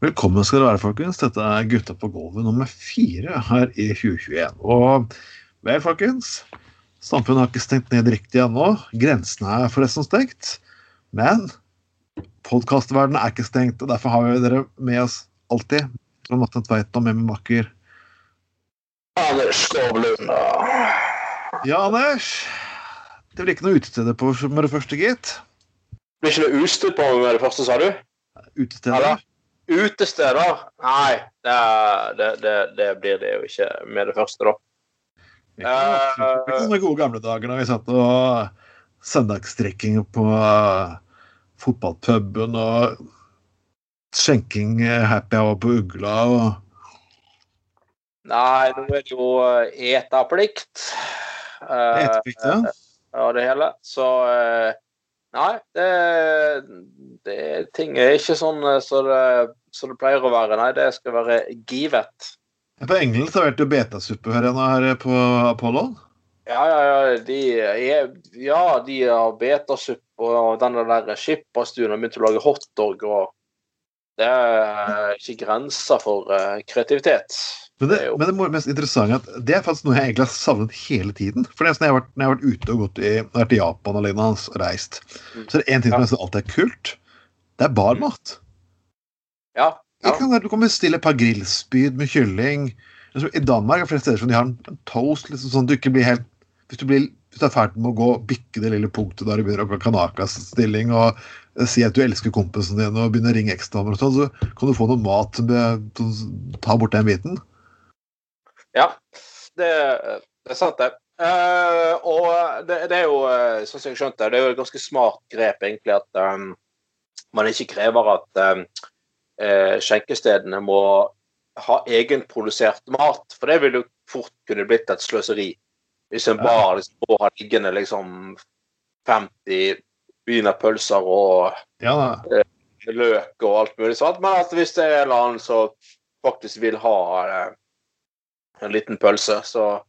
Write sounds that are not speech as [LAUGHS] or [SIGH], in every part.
Velkommen skal dere være, folkens. Dette er Gutta på gulvet nummer fire her i 2021. Og vel, folkens. Samfunnet har ikke stengt ned riktig ennå. Grensene er forresten stengt. Men podkastverdenen er ikke stengt, og derfor har vi dere med oss alltid. Trond Atten Tveiten og med min makker. Anders Skovlund. Ja, Anders. Det blir ikke noe utesteder på med det første, gitt. Blir ikke noe utested på med det første, sa du? Utesteder. Utesteder? Nei, det, det, det, det blir det jo ikke med det første, da. Ikke ikke sånne gode gamle dager da vi satt og søndagsdrikking på uh, fotballpuben og skjenking uh, happy hour på Ugla og Nei, nå er det jo eteplikt. Eh, Eteplikt, ja. Ja, det hele. Så eh, Nei, det, det Ting er ikke sånn eh, som det, så det pleier å være. Nei, det skal være givet. På England serverte du betasuppe her her på Apollo? Ja, ja, ja. De, er, ja, de har betasuppe og den der skipperstuen har begynt å lage hotdog. og Det er ikke grenser for eh, kreativitet. Men det, men det mest interessante er at det er faktisk noe jeg egentlig har savnet hele tiden. For det er sånn jeg har vært, når jeg har vært ute og gått i, vært i Japan og lignende, og reist, Mm. så er det én ting som nesten alltid er kult. Det er barmat. Ja. Ja. kan Du kan bestille et par grillspyd med kylling. I Danmark er det flere steder som de har en toast, liksom sånn at du ikke blir helt Hvis du, blir, hvis du er ferdig med å gå bikke det lille punktet der du begynner å gå kanakas-stilling og eh, si at du elsker kompisen din og begynner å ringe ekstranummer og sånn, så kan du få noe mat med ta bort den biten. Ja, det, det er sant, det. Uh, og det, det er jo, eh, sånn som jeg skjønte, det er jo et ganske smart grep egentlig at um, man ikke krever at um, eh, skjenkestedene må ha egenprodusert mat. For det vil jo fort kunne blitt et sløseri. Hvis en bar liksom må ha liggende liksom 50 wienerpølser og Ja, da. løk og alt mulig sånt, men at hvis det er en eller annen som faktisk vil ha eh, en liten pølse, så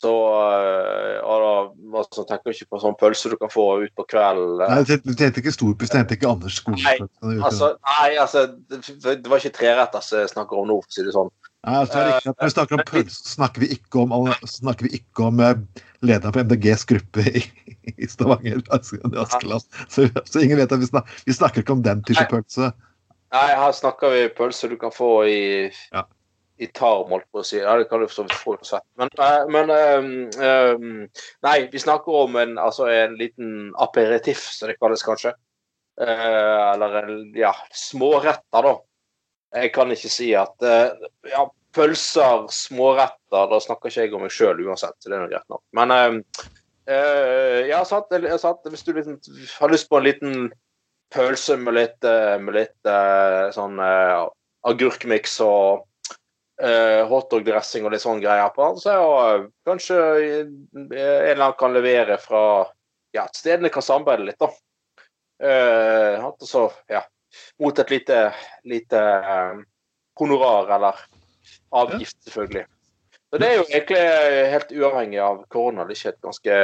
så eh, ja, da, altså, tenker ikke på sånn pølse du kan få ut på kvelden. Nei, du tjente ikke storpris, du tjente ikke Anders skole. Nei, Altså, nei, altså, det, det var ikke treretter jeg snakker om nå, for å si det sånn. Nei, altså, det er riktig at Når vi snakker om pølse, snakker vi ikke om, snakker vi ikke om lederen på MDGs gruppe i, i Stavanger. Askeland. Så, så ingen vet at vi snakker, vi snakker ikke om den type pølse. Nei, her snakker vi pølse du kan få i, Ja. i tarm, holdt på å si. Ja, det kan du for få uansett. Men, eh, men um, um, Nei, vi snakker om en, altså en liten aperitiff, som det kalles kanskje. Uh, eller ja, småretter, da. Jeg kan ikke si at uh, ja, pølser, småretter, da snakker ikke jeg om meg sjøl uansett, det er nå greit nok. Men jeg har ja, sant, sant, hvis du liksom har lyst på en liten pølse med litt, eh, med litt eh, sånn agurkmiks og uh, hotdog-dressing og litt sånn greier på så er jo kanskje en eller annen kan levere fra Ja, at stedene kan samarbeide litt, da. Uh, så, ja, mot et lite, lite uh, honorar eller avgift, selvfølgelig. Så det er jo egentlig helt uavhengig av korona. Det er ikke et ganske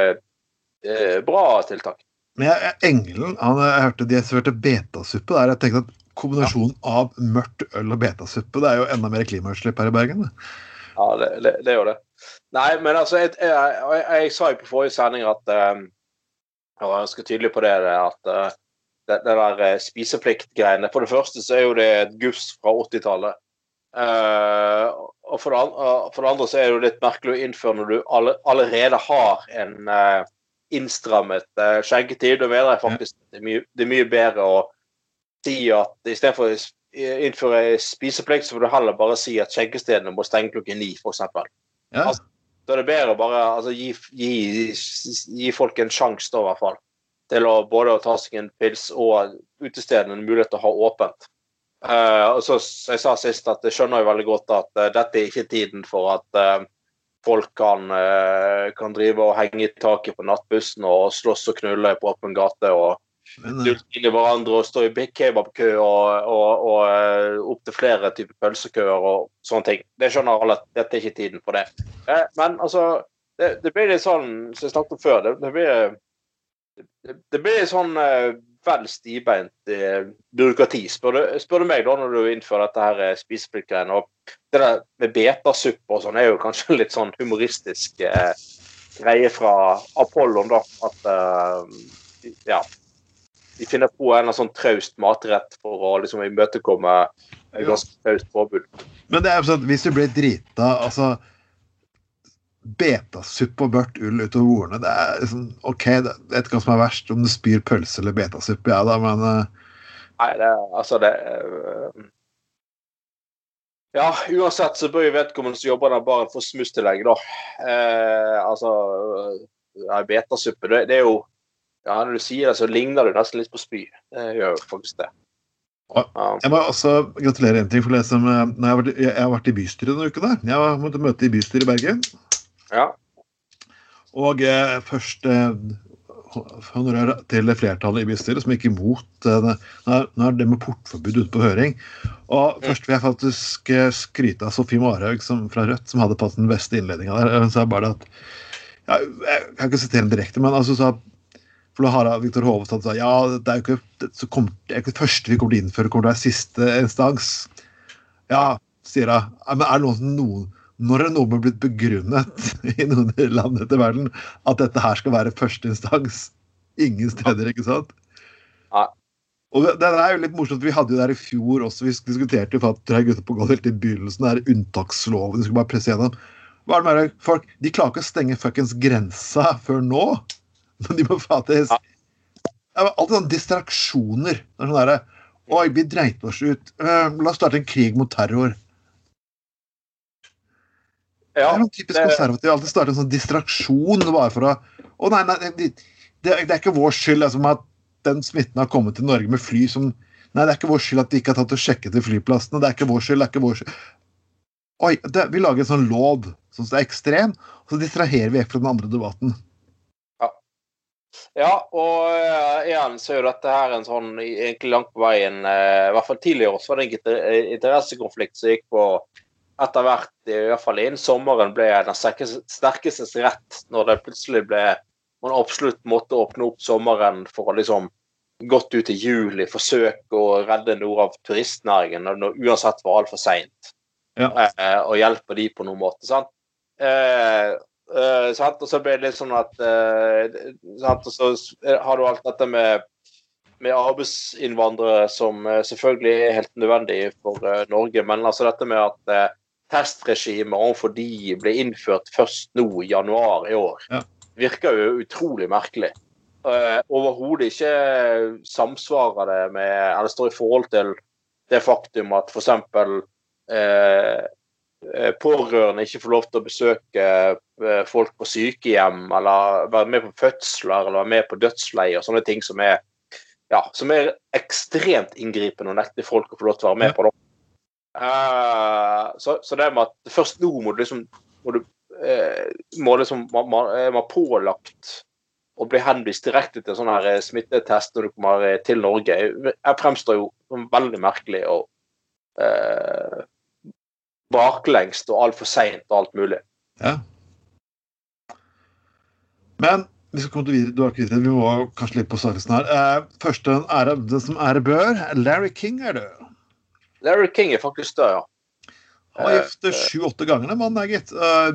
eh, bra tiltak. Men jeg, Engelen han, jeg hørte de serverte betasuppe der. Jeg tenkte at kombinasjonen av mørkt øl og betasuppe det er jo enda mer klimautslipp her i Bergen. det. Ja, det, det, det er jo det. Nei, men altså, jeg, jeg, jeg, jeg sa jo på forrige sending at eh, Jeg var ganske tydelig på det, at eh, det, det der eh, spisepliktgreiene For det første så er jo det et guss fra 80-tallet. Eh, og for det, an- uh, for det andre så er det jo litt merkelig å innføre når du alle, allerede har en, uh, innstrammet uh, skjenketid. Da mener jeg faktisk det, er mye, det er mye bedre å si at istedenfor å innføre spiseplikt, så får du heller bare si at skjenkestedene må stenge klokken ni, f.eks. Ja. Altså, Da er det bedre å bare altså, gi, gi, gi folk en sjanse, da, i hvert fall. Til å både å ta seg en pils og utestedene en mulighet til å ha åpent. Eh, og så, jeg sa sist, at jeg skjønner jo veldig godt at eh, dette er ikke tiden for at eh, folk kan, kan drive og henge i taket på nattbussen og slåss og knulle på åpen gate og dulte inn i hverandre og stå i big kebabkø og, og, og eh, opp til flere typer pølsekøer og sånne ting. Det skjønner alle at dette er ikke tiden for det. Men altså, det, det blir litt sånn som jeg snakket om før, det, det blir det, det blir sånn vel stivbeint eh, byråkrati, spør du, spør du meg, da, når du innfører dette her eh, spisepliktsgreiene. Og det der med betasuppe og sånn er jo kanskje [LAUGHS] litt sånn humoristisk eh, greie fra Apollon, da. At eh, ja. De finner på en eller annen sånn traust matrett for å liksom imøtekomme ganske traust påbud. men det er jo sånn hvis du blir drita altså Betasuppe og mørkt ull utover ordene, det er liksom OK, det jeg vet ikke hva som er verst, om du spyr pølse eller betasuppe, ja da, men eh, Nei, det er altså det øh, Ja, uansett så bør jo vedkommende som jobber der, bare få smusstillegg, da. Eh, altså ja, Betasuppe, det, det er jo Ja, når du sier det, så ligner det nesten litt på spy. Det gjør jo faktisk det. Jeg må også gratulere en ting for det som eh, jeg har vært i bystyret denne uken. der. Jeg måtte møte i bystyret i Bergen. Ja. Og eh, først eh, til flertallet i bystyret, som gikk imot eh, det- Nå er- det med portforbud ute på høring. Og først vil jeg faktisk eh, skryte av Sofie Marhaug fra Rødt, som hadde tatt den beste innledninga der. Hun sa bare at ja, Jeg kan ikke sitere den direkte, men altså sa for da har Viktor Hovestad sa ja, det er jo ikke det, så kommer, det ikke det første vi kommer til å innføre, kommer til å være siste instans. Ja, sier hun. Men er det noen, noen når er noe med blitt begrunnet [LAUGHS] i noen land etter verden at dette her skal være første instans? Ingen steder, ikke sant? Nei. Og det, det er jo litt morsomt, Vi hadde jo der i fjor også, vi diskuterte jo for at tre gutter gutta på gulvet helt i begynnelsen, der unntaksloven, de skulle bare presse gjennom. Hva er det med? Folk, De klarer ikke å stenge fuckings grensa før nå. Men de må fattes Ja. Det er alltid sånne distraksjoner. Det er sånn derre Oi, vi dreit oss ut. Uh, la oss starte en krig mot terror. Det er noen typisk det- konservative. Alltid starte en sånn distraksjon bare for å Å nei, nei, det, det, er ikke vår skyld liksom, at den smitten har kommet til Norge med fly som Nei, det er ikke vår skyld at de ikke har tatt og sjekket til flyplassene. Det er ikke vår skyld. det er ikke vår skyld. Oi, det, vi lager en sånn lov som er ekstrem, og så distraherer vi vekk fra den andre debatten. Ja, og uh, igjen så er jo dette her en sånn egentlig langt på veien uh, I hvert fall tidligere også var det en interessekonflikt som gikk på etter hvert, i hvert fall innen sommeren, ble den sterkeste- sterkestes rett når det plutselig ble man absolutt måtte åpne opp sommeren for å liksom gått ut i juli, forsøke å redde noe av turistnæringen når det uansett var altfor seint. Ja. Eh, og hjelpe de på noen måte. sant? Eh, eh, sant? Og så ble det litt sånn at eh, sant? Og så har du alt dette med, med arbeidsinnvandrere som eh, selvfølgelig er helt nødvendig for eh, Norge, men altså dette med at eh, testregimet overfor de ble innført først nå i januar i år, Ja. virker jo utrolig merkelig. Uh, Overhodet ikke samsvarer det med Eller står i forhold til det faktum at f.eks. Eh, eh, pårørende ikke får lov til å besøke folk på sykehjem, eller være med på fødsler, eller være med på dødsleier, sånne ting som er ja, som er ekstremt inngripende og nekte folk å få lov til å være med på. Da. Eh, så, så det med at først nå må du liksom må du, eh, må liksom, man, man, er man pålagt å bli henvist direkte til sånn her eh, smittetest når du kommer eh, til Norge, jeg fremstår jo som veldig merkelig og eh, baklengst og altfor seint og alt mulig. Ja. Men vi skal komme videre, du har ikke videre. vi må kanskje litt på sakelsen her. Eh, første ære, den som ære bør, Larry King er død. Larry King er faktisk død, ja. Han har gift sju-åtte ganger, den mannen gitt. Eh,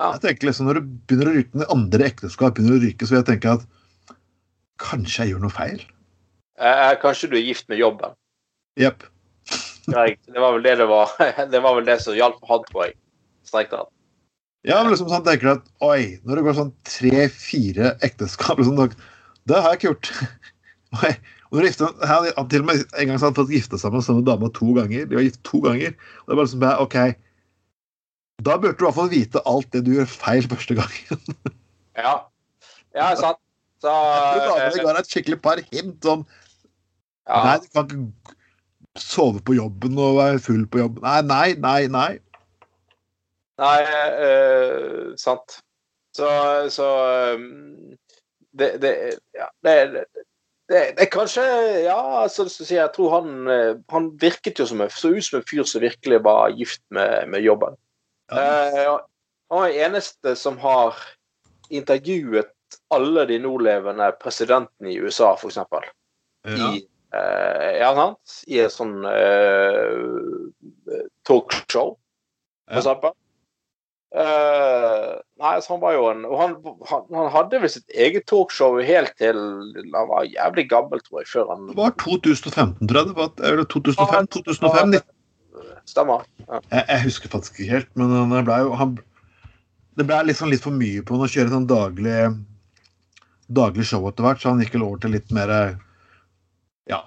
Jeg tenker liksom, Når du begynner å ryke med andre ekteskap, begynner å ryke, så vil jeg tenke at kanskje jeg gjør noe feil. Eh, kanskje du er gift med jobben. Jepp. [LAUGHS] Det var vel det det var. [LAUGHS] Det var vel det som hjalp han, tror jeg. Strengt tatt. Ja, men liksom sånn tenker du at oi, når det går sånn tre-fire ekteskap liksom, Det har jeg ikke gjort. [LAUGHS] Oi. Og har han til og med en gang så hadde han fått gifte seg med samme dame to ganger. De var gift to ganger. Og det er bare liksom bare, OK. Da burde du i hvert fall vite alt det du gjør feil første gangen. Ja, ja sant. Så Jeg tror damene eh, ga deg et skikkelig par hint om ja. Nei, du kan ikke sove på jobben og være full på jobben. Nei, nei, nei, nei. Nei, øh, sant. Så, så øh, det, det, ja, det, det, det, er kanskje Ja, altså, jeg tror han eh, Han virket jo som en, så ut som en fyr som virkelig var gift med, med jobben. Ja. Eh, han er eneste som har intervjuet alle de nålevende presidentene i USA, f.eks. Ja. I, eh, ja, sant? I et sånn eh, talkshow, for Ja. eksempel. Eh, nei, så han var jo en Og han, han, han hadde vel sitt eget talkshow helt til han var jævlig gammel, tror jeg, før han Det var 2015, tror jeg. det var, Eller 2005? 2005 19. Stemmer. Ja. Jeg, jeg husker faktisk ikke helt, men det ble jo han, Det ble liksom litt for mye på han å kjøre sånn daglig daglig show etter hvert, så han gikk vel over til litt mer ja,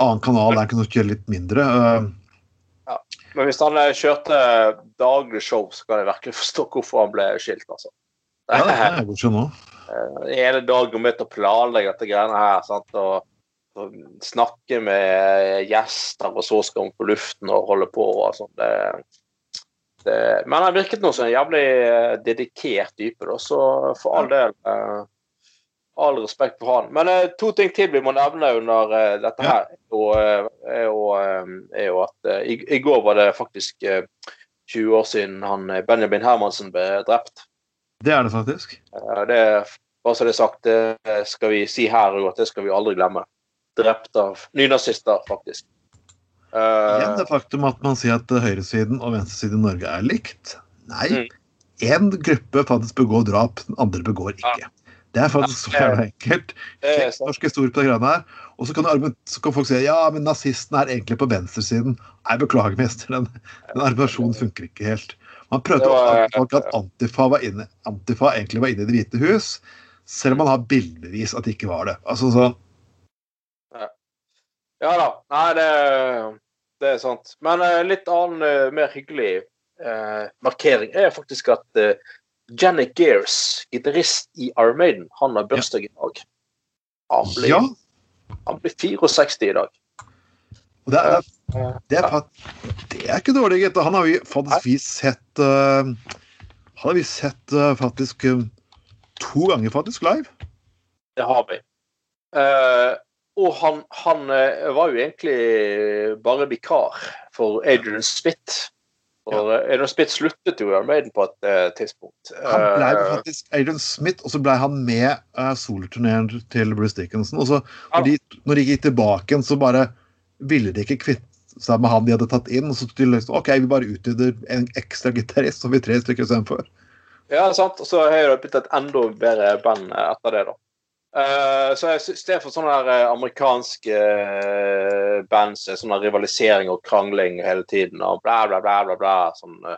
annen kanal der han kunne kjøre litt mindre. Uh, Men hvis han eh, kjørte daglig show, så kan jeg virkelig forstå hvorfor han ble skilt, altså. ja, det jeg godt Hele. Den [LAUGHS] ene dagen til å planlegge dette greiene her. Sant? Og, og snakke med gjester, og så skal hun på luften og holde på. og sånn. Det, det, men han virket nå som en jævlig eh, dedikert type, da, så for all del eh, All respekt for han. Men eh, to ting til vi må nevne under eh, dette her, er jo, eh, er jo, eh, er jo at eh, i, i går var det faktisk eh, 20 år siden han eh, Benjamin Hermansen ble drept. Det er det faktisk. Eh, Det, bare så det er sagt, det skal vi si her og at det skal vi aldri glemme. Drept av nynazister, faktisk. Eh, Igjen det faktum at man sier at høyresiden og venstresiden i Norge er likt. Nei. Mm. Gruppe faktisk begår drap, den andre begår ikke. Det er faktisk så enkelt. Sjekk norsk historie på det greiene her. Og så kan, så kan folk si ja, men nazistene er egentlig på venstresiden. Nei, beklager, mester. Den, den argumentasjonen funker ikke helt. Man prøvde var, å folk at Antifa, var inne, Antifa egentlig var inne i Det hvite hus, selv om man har bildevis at det ikke var det. Altså sånn, Ja da. Nei, det, det er sant. Men uh, litt annen, uh, mer hyggelig uh, markering er faktisk at uh, Janet Gears, gitarist i Armaden, han har bursdag i dag. Han blir, Ja, han blir 64 i dag. og det er, det er, det er ikke dårlig, gitt. Han har vi faktisk vi sett uh, Han har vi sett uh, faktisk uh, to ganger faktisk live. Det har vi. Eh, og han, han var jo egentlig bare vikar for Adrian Smith. For eh, Adrian Smith sluttet jo i Iron Maiden på et uh, tidspunkt. Han ble Eh, faktisk Adrian Smith, og så ble han med uh, soloturneen til Bruce Dickinson. Og så når de, når de gikk tilbake igjen, så bare ville de ikke kvitte seg med han de hadde tatt inn. Og så de liksom, OK, vi bare utvider en ekstra gitarist, så har vi tre stykker istedenfor. Ja, sant. Og så har det blitt et enda bedre band etter det, da. Eh, så jeg synes det er for sånne der eh, amerikanske uh, band som er sånn rivalisering og krangling hele tiden og bla, bla, bla, bla, bla sånn uh,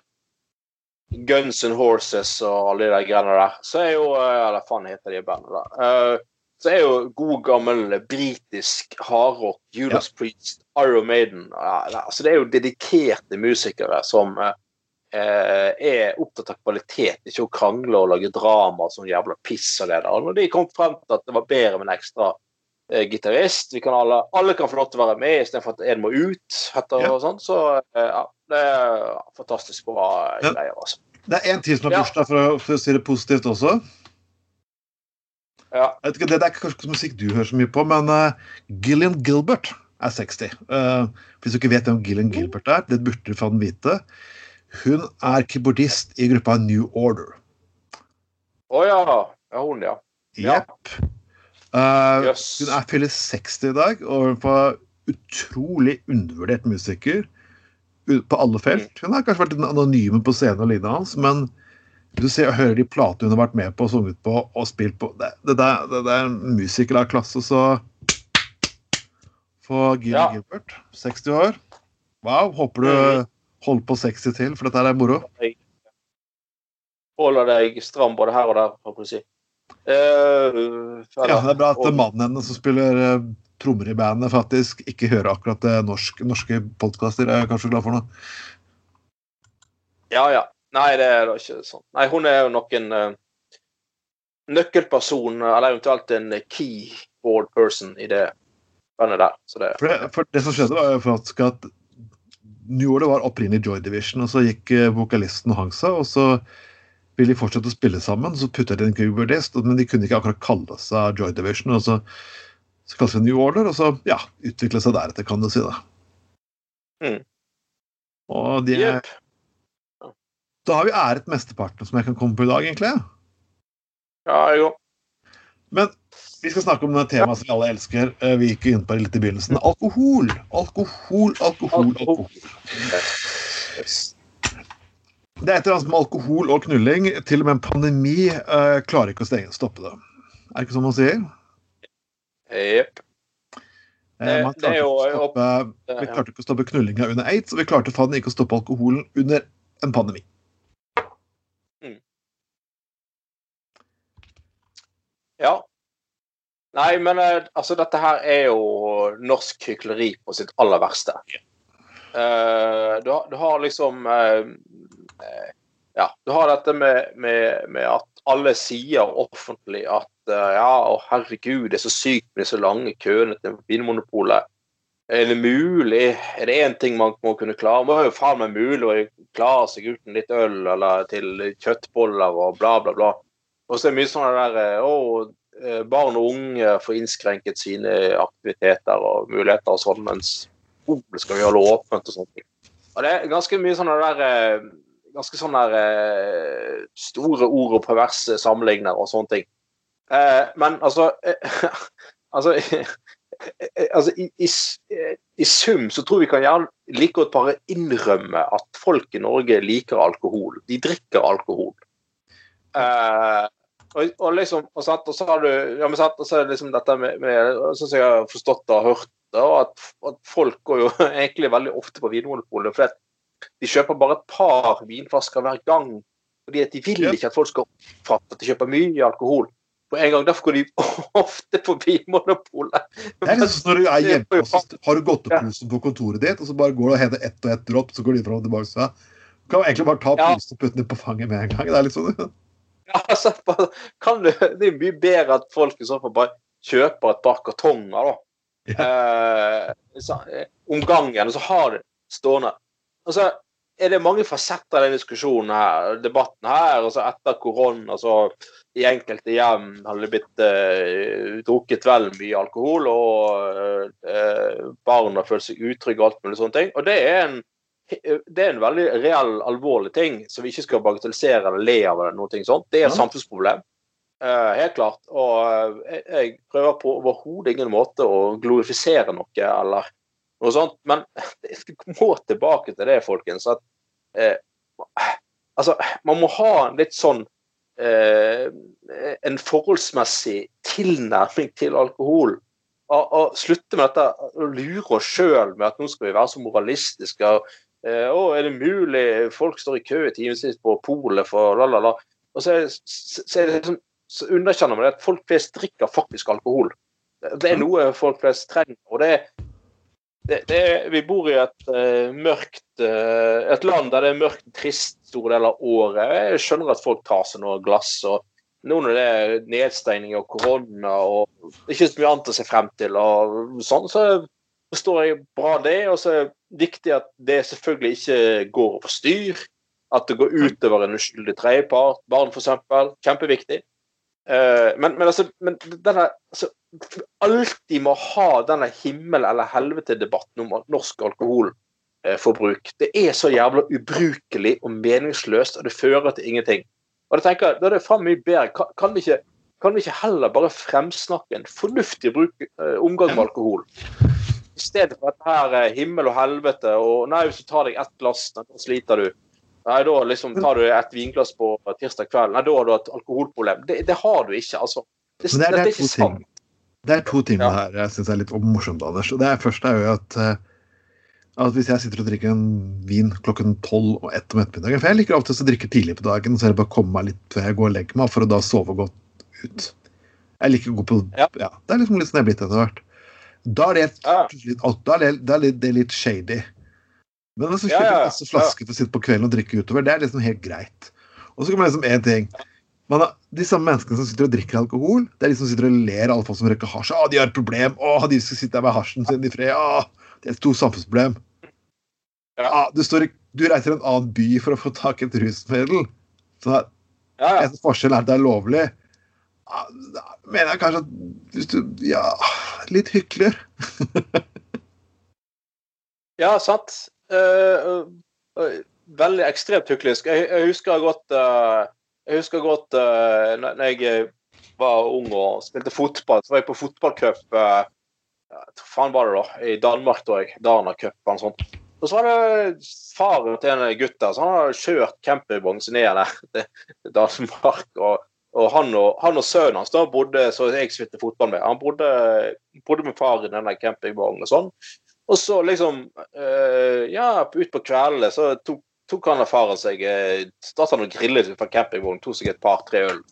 Guns and Horses og alle de der greiene der. Så er jo uh, Eller faen heter de bandene der. Eh, så er jo god gammel britisk hardrock, Judas Priest, Iron Maiden ja, altså Det er jo dedikerte musikere som eh, eh, er opptatt av kvalitet, ikke å krangle og lage drama som sånn jævla piss og det der. Når de kom frem til at det var bedre med en ekstra eh, gitarist, vi kan alle, alle kan få lov til å være med istedenfor at en må ut, etter Ja. og sånn, så eh, ja, det er fantastisk bra eh, Ja. greier, altså. Det er én til som har bursdag, for, for å si det positivt også. Ja. Jeg vet ikke, det, det er kanskje ikke musikk du hører så mye på, men uh, Gillian Gilbert er 60. Uh, hvis du ikke vet hvem Gillian Gilbert er, det burde du faen vite. Hun er keyboardist i gruppa New Order. Å ja. Ja, hun, ja. Jepp. Eh, Jøss. Hun er fyller 60 i dag, og hun var utrolig undervurdert musiker på alle felt. Hun har kanskje vært den anonyme på scenen og lignende hans, men du ser og hører de platene hun har vært med på, sunget på og spilt på Det, det, der- det, det er musiker av klasse, så For Gilly Ja. Gilbert, 60 år. Wow. Håper du Holder på 60 til, for dette her er moro. holder deg stram både her og der, håper jeg si. Uh, Ja, det er bra at mannen hennes som spiller eh, trommer i bandet, faktisk ikke hører akkurat det norsk, norske podkaster. Er jeg kanskje glad for noe. Ja, ja. Nei, det er da ikke sånn. Nei, hun er jo nok en eh, nøkkelperson, eller eventuelt en keyboard person i det bandet der. Så det For det, for det som skjedde, var jo faktisk at New Order var opprinnelig Joy Division, og så gikk eh, vokalisten og hang seg, og så ville de fortsette å spille sammen, så putta de en keyboardist, men de kunne ikke akkurat kalle seg Joy Division. og så så kalte vi New Order, og så ja, utvikle seg deretter, kan du si. da. Mm. Og de er, yep. da har vi æret mesteparten som jeg kan komme på i dag, egentlig. Ja, jo. Men vi skal snakke om det temaet som vi alle elsker. Eh, Vi gikk inn på det litt i begynnelsen. Alkohol! Alkohol, alkohol, alkohol. Det er et eller annet med alkohol og knulling. Til og med en pandemi eh, klarer ikke å stenge, stoppe det. Er det ikke sånn man sier? Jepp. Eh, man klarte, ikke stoppe, vi klarte ikke å stoppe knullinga under aids, og vi klarte faen ikke å stoppe alkoholen under en pandemi. Ja. Nei, men eh, altså, dette her er jo norsk hykleri på sitt aller verste. Uh, du, har, du har liksom uh, Ja, du har dette med, med, med at alle sier offentlig at ja, å herregud, det er så sykt med disse lange køene til Vinmonopolet. Er det mulig? Er det én ting man må kunne klare? Må jo faen meg mulig å klare seg uten litt øl eller til kjøttboller og bla, bla, bla. Og så er det mye sånn der Å, barn og unge får innskrenket sine aktiviteter og muligheter og sånn, mens skolen skal vi holde åpent og sånne ting. Og det er ganske mye sånne der eh, Ganske sånne der eh, store ord og perverse sammenligner og sånne ting. Eh, Men altså eh, [LAUGHS] Altså eh, altså, i, i, eh, I sum så tror vi kan gjerne like godt bare innrømme at folk i Norge liker alkohol. De drikker alkohol. Og, og liksom, og, sant, og så har du ja, men sant, og så er det liksom dette med, med Sånn som jeg har forstått og hørt da, at, at folk går jo [LAUGHS] egentlig veldig ofte på Vinmonopolet fordi at de kjøper bare et par vinflasker hver gang. Fordi at de vil ikke at folk skal oppfatte at de kjøper mye alkohol på en gang. Derfor går de [LAUGHS] ofte på Vinmonopolet. Det er liksom når du er [LAUGHS] hjemme, og så har du godteposen på kontoret ditt, og så bare går du og henter ett og ett dropp, så går de fram og tilbake. Så du kan egentlig bare ta posen og putte den på fanget med en gang. Det er litt sånn. Ja, [LAUGHS] altså, kan du, det er mye bedre at folk i så fall bare kjøper et par kartonger, da. Eh, så, eh, om gangen, og så har de stående. Altså, er det mange fasetter i denne diskusjonen her, debatten her. og så Etter korona, så i enkelte hjem har det blitt eh, drukket vel mye alkohol, og eh, barn har følt seg utrygge og alt mulig sånne ting. Og det er en det er en veldig reell, alvorlig ting som vi ikke skal bagatellisere eller le av. eller noe sånt. Det er et Ja. samfunnsproblem. Uh, helt klart. Og uh, jeg, jeg prøver på overhodet ingen måte å glorifisere noe eller noe sånt. Men [LAUGHS] det må tilbake til det, folkens. At uh, altså, man må ha en litt sånn En forholdsmessig tilnærming til alkohol. Og, og slutte med dette å lure oss sjøl med at nå skal vi være så moralistiske. og å, er det mulig? Folk står i kø i timevis på polet for la, la, la. Og så, så, så, sånn, så underkjenner man det at folk flest drikker faktisk alkohol. Det, er noe folk flest trenger. og det, er- det, det Vi bor i et uh, mørkt uh, et land der det er mørkt trist store deler av året. Jeg skjønner at folk tar seg noe glass. og nå når det er nedstengning og korona og ikke så mye annet å se frem til, og sånn, så forstår jeg bra det. Og så viktig at det selvfølgelig ikke går over styr. At det går utover en uskyldig tredjepart, barn f.eks. Kjempeviktig. Eh, men, men altså, men denne, altså Alltid må ha denne himmel- eller helvete-debatten om norsk alkoholforbruk. Det er så jævla ubrukelig og meningsløst, og det fører til ingenting. Og jeg tenker da er det faen mye bedre. Kan, vi ikke, kan vi ikke heller bare fremsnakke en fornuftig bruk, eh, omgang med alkohol? I stedet for dette her eh, himmel og helvete og Nei, hvis du tar deg ett glass, da sliter du. Nei, da liksom tar du et vinglass på tirsdag kveld. Nei, da har du et alkoholproblem. Det, det har du ikke, altså. Det, det er, det er ikke sant. Det er to ting Ja. her jeg syns er litt morsomt, Anders. Og det er første er jo at eh, At hvis jeg sitter og drikker en vin klokken tolv og ett om ettermiddagen For jeg liker ofte å drikke tidlig på dagen, så jeg bare komme meg litt før jeg går og legger meg, for å da sove godt ut. Jeg liker å gå på Ja. ja. Det er liksom litt sånn jeg er blitt etter hvert. Da er det, Ja. litt, da er det, det, det er litt shady. Men du Ja, kjøper ja, ja. masse flasker for å sitte på kvelden og drikke utover, det er liksom helt greit. Og så kommer det liksom én ting. Man de samme menneskene som sitter og drikker alkohol, det er de som sitter og ler av alle folk som røyker hasj. Å, de har et problem! Å, de skal sitte der med hasjen sin i fred! Å, det er et stort samfunnsproblem. Ja. Ah, du, står, du reiser til en annen by for å få tak i et rusmiddel. Så Ja, ja. en forskjell er at det er lovlig. Da mener jeg kanskje at hvis du Ja, litt hykler. [LAUGHS] Ja, sant. Uh, uh, uh, veldig ekstremt hyklisk. Jeg, jeg husker godt Jeg husker godt når jeg var ung og spilte fotball, så var jeg på fotballcup Hva faen var det da? I Danmark, tror jeg. Dana Cup eller noe sånt. Og så var det faren til en gutt der, så han hadde kjørt campingvognen sin ned til Danmark. og og han og, han og sønnen hans da bodde så jeg spilte fotball med, han bodde, bodde med far i denne campingvognen og sånn. Og så liksom øh, Ja, ut på kveldene så tok, tok han og faren seg da Starta han og grillet fra campingvognen, tok seg et par-tre øl.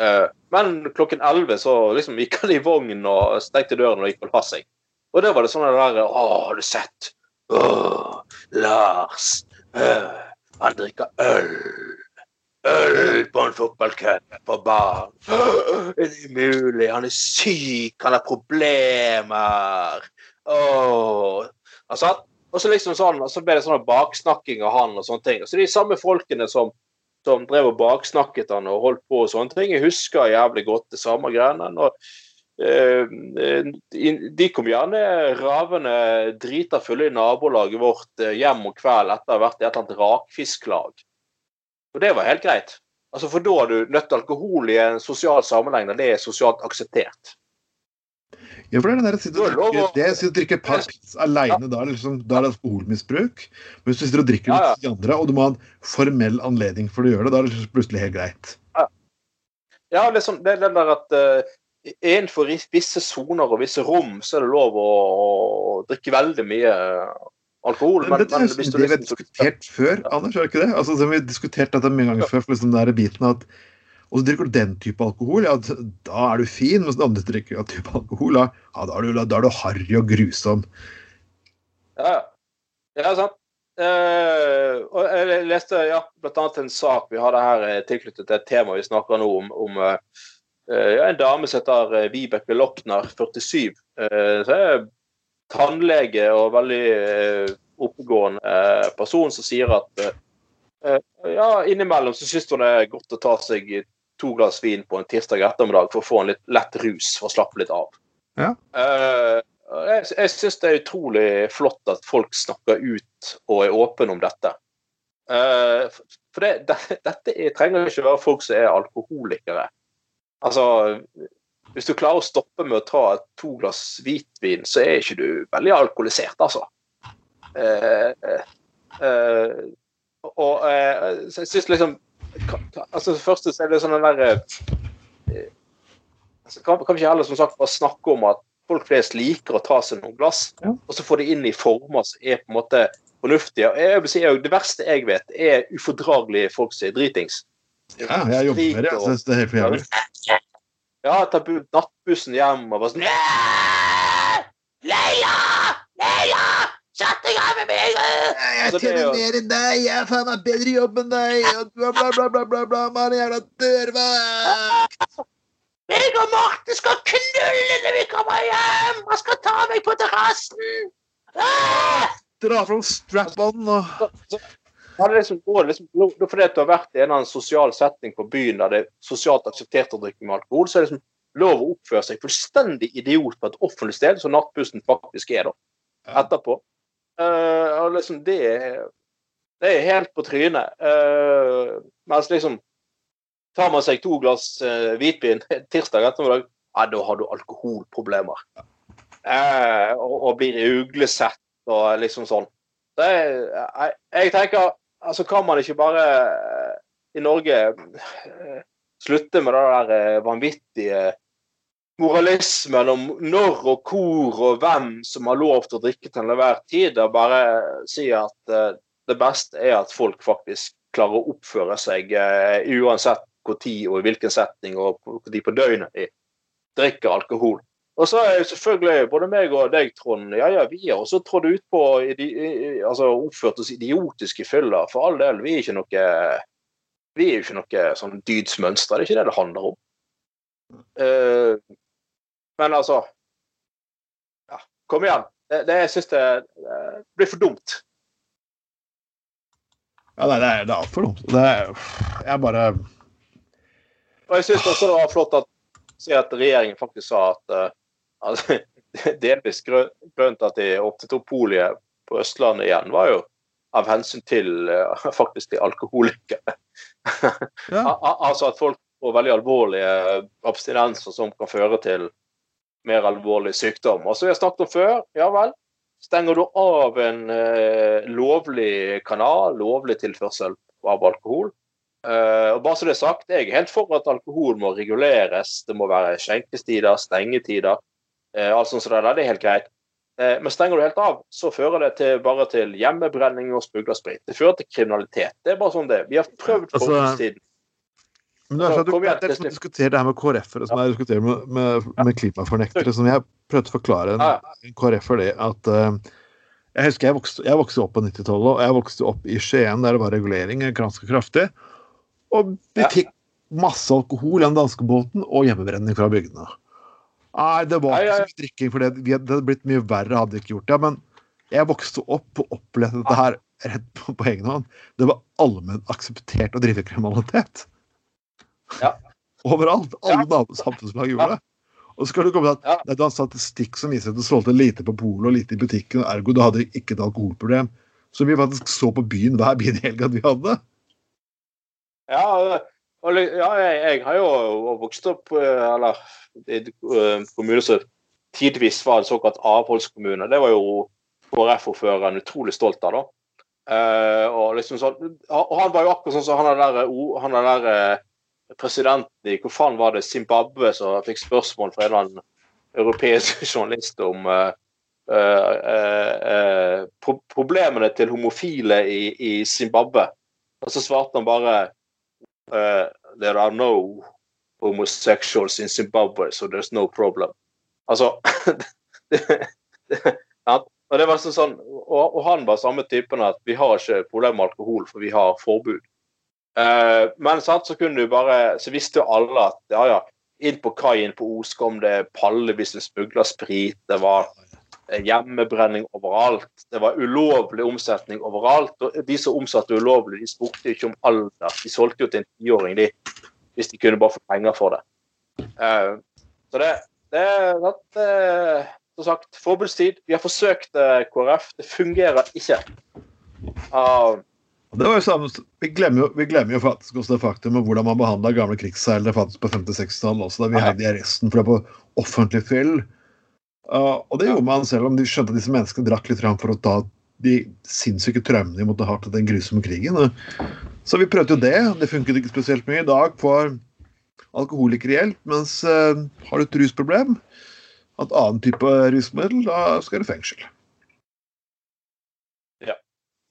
Uh, men klokken elleve så liksom gikk han i vognen og stengte døren og gikk og la. Og da var det sånn det der Å, har du sett? Å, Lars. øh, han drikker øl. Øl på en fotballcup for barn. Det Er umulig. Han er syk, han har problemer. Åh. Altså, og så liksom sånn, og så ble det sånn baksnakking av han og sånne ting. Så de samme folkene som, som drev og baksnakket han og holdt på og sånne ting, jeg husker jævlig godt det samme greiene. Og, eh, de- de kom gjerne ravende drita fulle i nabolaget vårt eh, hjem om kvelden etter å ha vært i et eller annet rakfisklag. Og det var helt greit. Altså, For da har du nødt til alkohol i en sosial sammenheng der det er sosialt akseptert. Ja, for det er den der å sitte og drikke, det sitte og drikke et par pizza aleine, da er det liksom, da er det alkoholmisbruk. Men hvis du sitter og drikker Ja, med de andre, og du må ha en formell anledning for å gjøre det, da er det plutselig helt greit. Ja, det er, sånn, det er den der at uh, innenfor visse soner og visse rom så er det lov å, å drikke veldig mye alkohol. Men men, er jo hvis det vi har liksom- diskutert før, Anders, er det ikke det? Altså, det vi har diskutert dette mange ganger før, for liksom den biten at og så drikker du den type alkohol, ja, da er du fin. Mens den andre drikker den type alkohol, ja, da er du, da er du harry og grusom. Ja, ja. ja sant. Uh, og jeg leste ja, annet en sak vi hadde her eh, tilknyttet til et tema vi snakker nå om, om eh, ja, en dame som heter Vibeke Lochner, 47. Uh, så er tannlege og veldig eh, oppegående eh, person som sier at eh, ja, innimellom så syns hun det er godt å ta seg to glass vin på en tirsdag ettermiddag for å få en litt lett rus for å slappe litt av. Ja. Jeg jeg syns det er utrolig flott at folk snakker ut og er åpne om dette. For det, det, dette er, trenger ikke være folk som er alkoholikere. Altså, hvis du klarer å stoppe med å ta to glass hvitvin, så er ikke du veldig alkoholisert, altså. Eh, eh, og eh, så jeg syns liksom altså Først så er det sånn den derre eh, altså, kan, kan vi ikke heller som sagt bare snakke om at folk flest liker å ta seg noen glass, Ja. og så få det inn i former som er på en måte fornuftige. Jeg vil si, Det verste jeg vet, er ufordragelige folk som er dritings. Ja, jeg jobber med det. Jeg synes det er helt for jævlig. Ja, ta tar nattbussen hjem og bare sånn Leila! Leia! Leia! Sett deg av med meg! Jeg tjener er jo- mer enn deg, jeg er faen meg bedre i jobb enn deg, og bla, bla, bla, bla, bla, bla, man jævla dørvakt! Jeg og Marte skal knulle når vi kommer hjem! Han skal ta meg på terrassen! Ah! Dra fram strap-on og Ja, det liksom, går liksom, fordi du har vært i en eller annen sosial setting på byen der det er sosialt akseptert å drikke med alkohol, så er det liksom lov å oppføre seg fullstendig idiot på et offentlig sted, som nattbussen faktisk er da, etterpå. Uh, liksom det det er helt på trynet. Uh, mens liksom tar man seg to glass uh, hvitvin [LAUGHS] tirsdag ettermiddag, ja, da har du alkoholproblemer. Uh, og, og blir uglesett og liksom sånn. Det jeg, jeg tenker altså Kan man ikke bare eh, i Norge eh, slutte med det der eh, vanvittige moralismen om når og hvor og hvem som har lov til å drikke til enhver tid, og bare si at det beste er at folk faktisk klarer å oppføre seg uansett når og i hvilken setning og når på døgnet de drikker alkohol. Og så er jo selvfølgelig både meg og deg, Trond, ja ja, vi har også trådt ut på altså oppført oss idiotiske fyller. For all del, vi er ikke noe vi er jo ikke noe sånn dydsmønster. Det er ikke det det handler om. Uh, men altså ja, Kom igjen. Det, det jeg syns det, det, blir for dumt. Ja, nei, det er, det er altfor dumt. Det er Jeg bare Og jeg syns også det var flott at, at regjeringen faktisk sa at uh, altså, [LAUGHS] delvis grunnen til at de åpnet opp poliet på Østlandet igjen, var jo av hensyn til uh, [LAUGHS] faktisk de alkoholikere. [LAUGHS] ja. altså at folk får veldig alvorlige abstinenser som kan føre til mer alvorlig sykdom. Og som vi har snakket om før, ja vel. Stenger du av en eh, lovlig kanal, lovlig tilførsel av alkohol, Eh, og bare så det er sagt, Jeg er helt for at alkohol må reguleres. Det må være skjenkestider, stengetider. Uh, alt sånt som det, der, det er helt greit. Uh, men stenger du helt av, så fører det til, bare til hjemmebrenning og smuglersprit. Det fører til kriminalitet. Det er bare sånn det Vi har prøvd på altså, tiden. Men det er sånn, du, det er liksom diskutere det her med KrF-ere som jeg diskuterer med, med, med klimafornektere. som Jeg prøvde å forklare en, en KrF-er det at jeg husker jeg vokste, jeg vokste opp på 90-tallet, og jeg vokste opp i Skien der det var regulering ganske kraftig. Og vi ja. fikk masse alkohol i den danskebåten og hjemmebrenning fra bygdene. Nei, det var ikke så mye drikking, for det, det hadde blitt mye verre hadde jeg ikke gjort det. Men jeg vokste opp og opplevde dette her rett på, på egen hånd. Det var allment akseptert å drive kriminalitet. Ja. Overalt. Alle ja. samfunnslag gjorde det. Og så skal du komme til at det er en statistikk som viser at du solgte lite på polet og lite i butikken, og ergo du hadde ikke et alkoholproblem. Så vi faktisk så på byen hver bil at vi hadde. Ja, og, ja jeg, jeg, har jo vokst opp eh, eller i en kommune som tidvis var en såkalt avholdskommune. Det var jo KrF-ordføreren utrolig stolt av. da. Uh, og, liksom så, og han var jo akkurat sånn som han der, han der uh, presidenten i hvor faen var det, Zimbabwe som fikk spørsmål fra en eller annen europeisk [LAUGHS] journalist om uh, pro problemene til homofile i Zimbabwe. Og så svarte han bare uh, there are no homosexuals in Zimbabwe, so there's no problem. Altså [LAUGHS] det, det, og, det var sånn, og, og, han var samme typen at vi har ikke problem med alkohol, for vi har forbud. Uh, men sant, så kunne du bare, så visste jo alle at ja, ja, inn på kaien på Os kom det pallevis med smugla sprit. Det var hjemmebrenning overalt. Det var ulovlig omsetning overalt. Og de som omsatte ulovlig, de spurte ikke om alder. De solgte jo til en tiåring de, hvis de kunne bare få penger for det. Uh, så det, det er uh, som sagt forbudstid. Vi har forsøkt uh, KrF. Det fungerer ikke. Det var jo samme, vi, glemmer jo, vi glemmer jo faktisk også det faktum med hvordan man behandla gamle krigsseilere faktisk på 50-60-tallet også, da vi heide i arresten for det på offentlig. Uh, og det gjorde man selv om de skjønte at disse menneskene drakk litt for å ta de sinnssyke traumene de måtte ha til den grusomme krigen. Så vi prøvde jo det. Det funket ikke spesielt mye. I dag får alkoholikere hjelp, mens uh, har du et rusproblem, et annen type rusmiddel, da skal du i fengsel. Ja.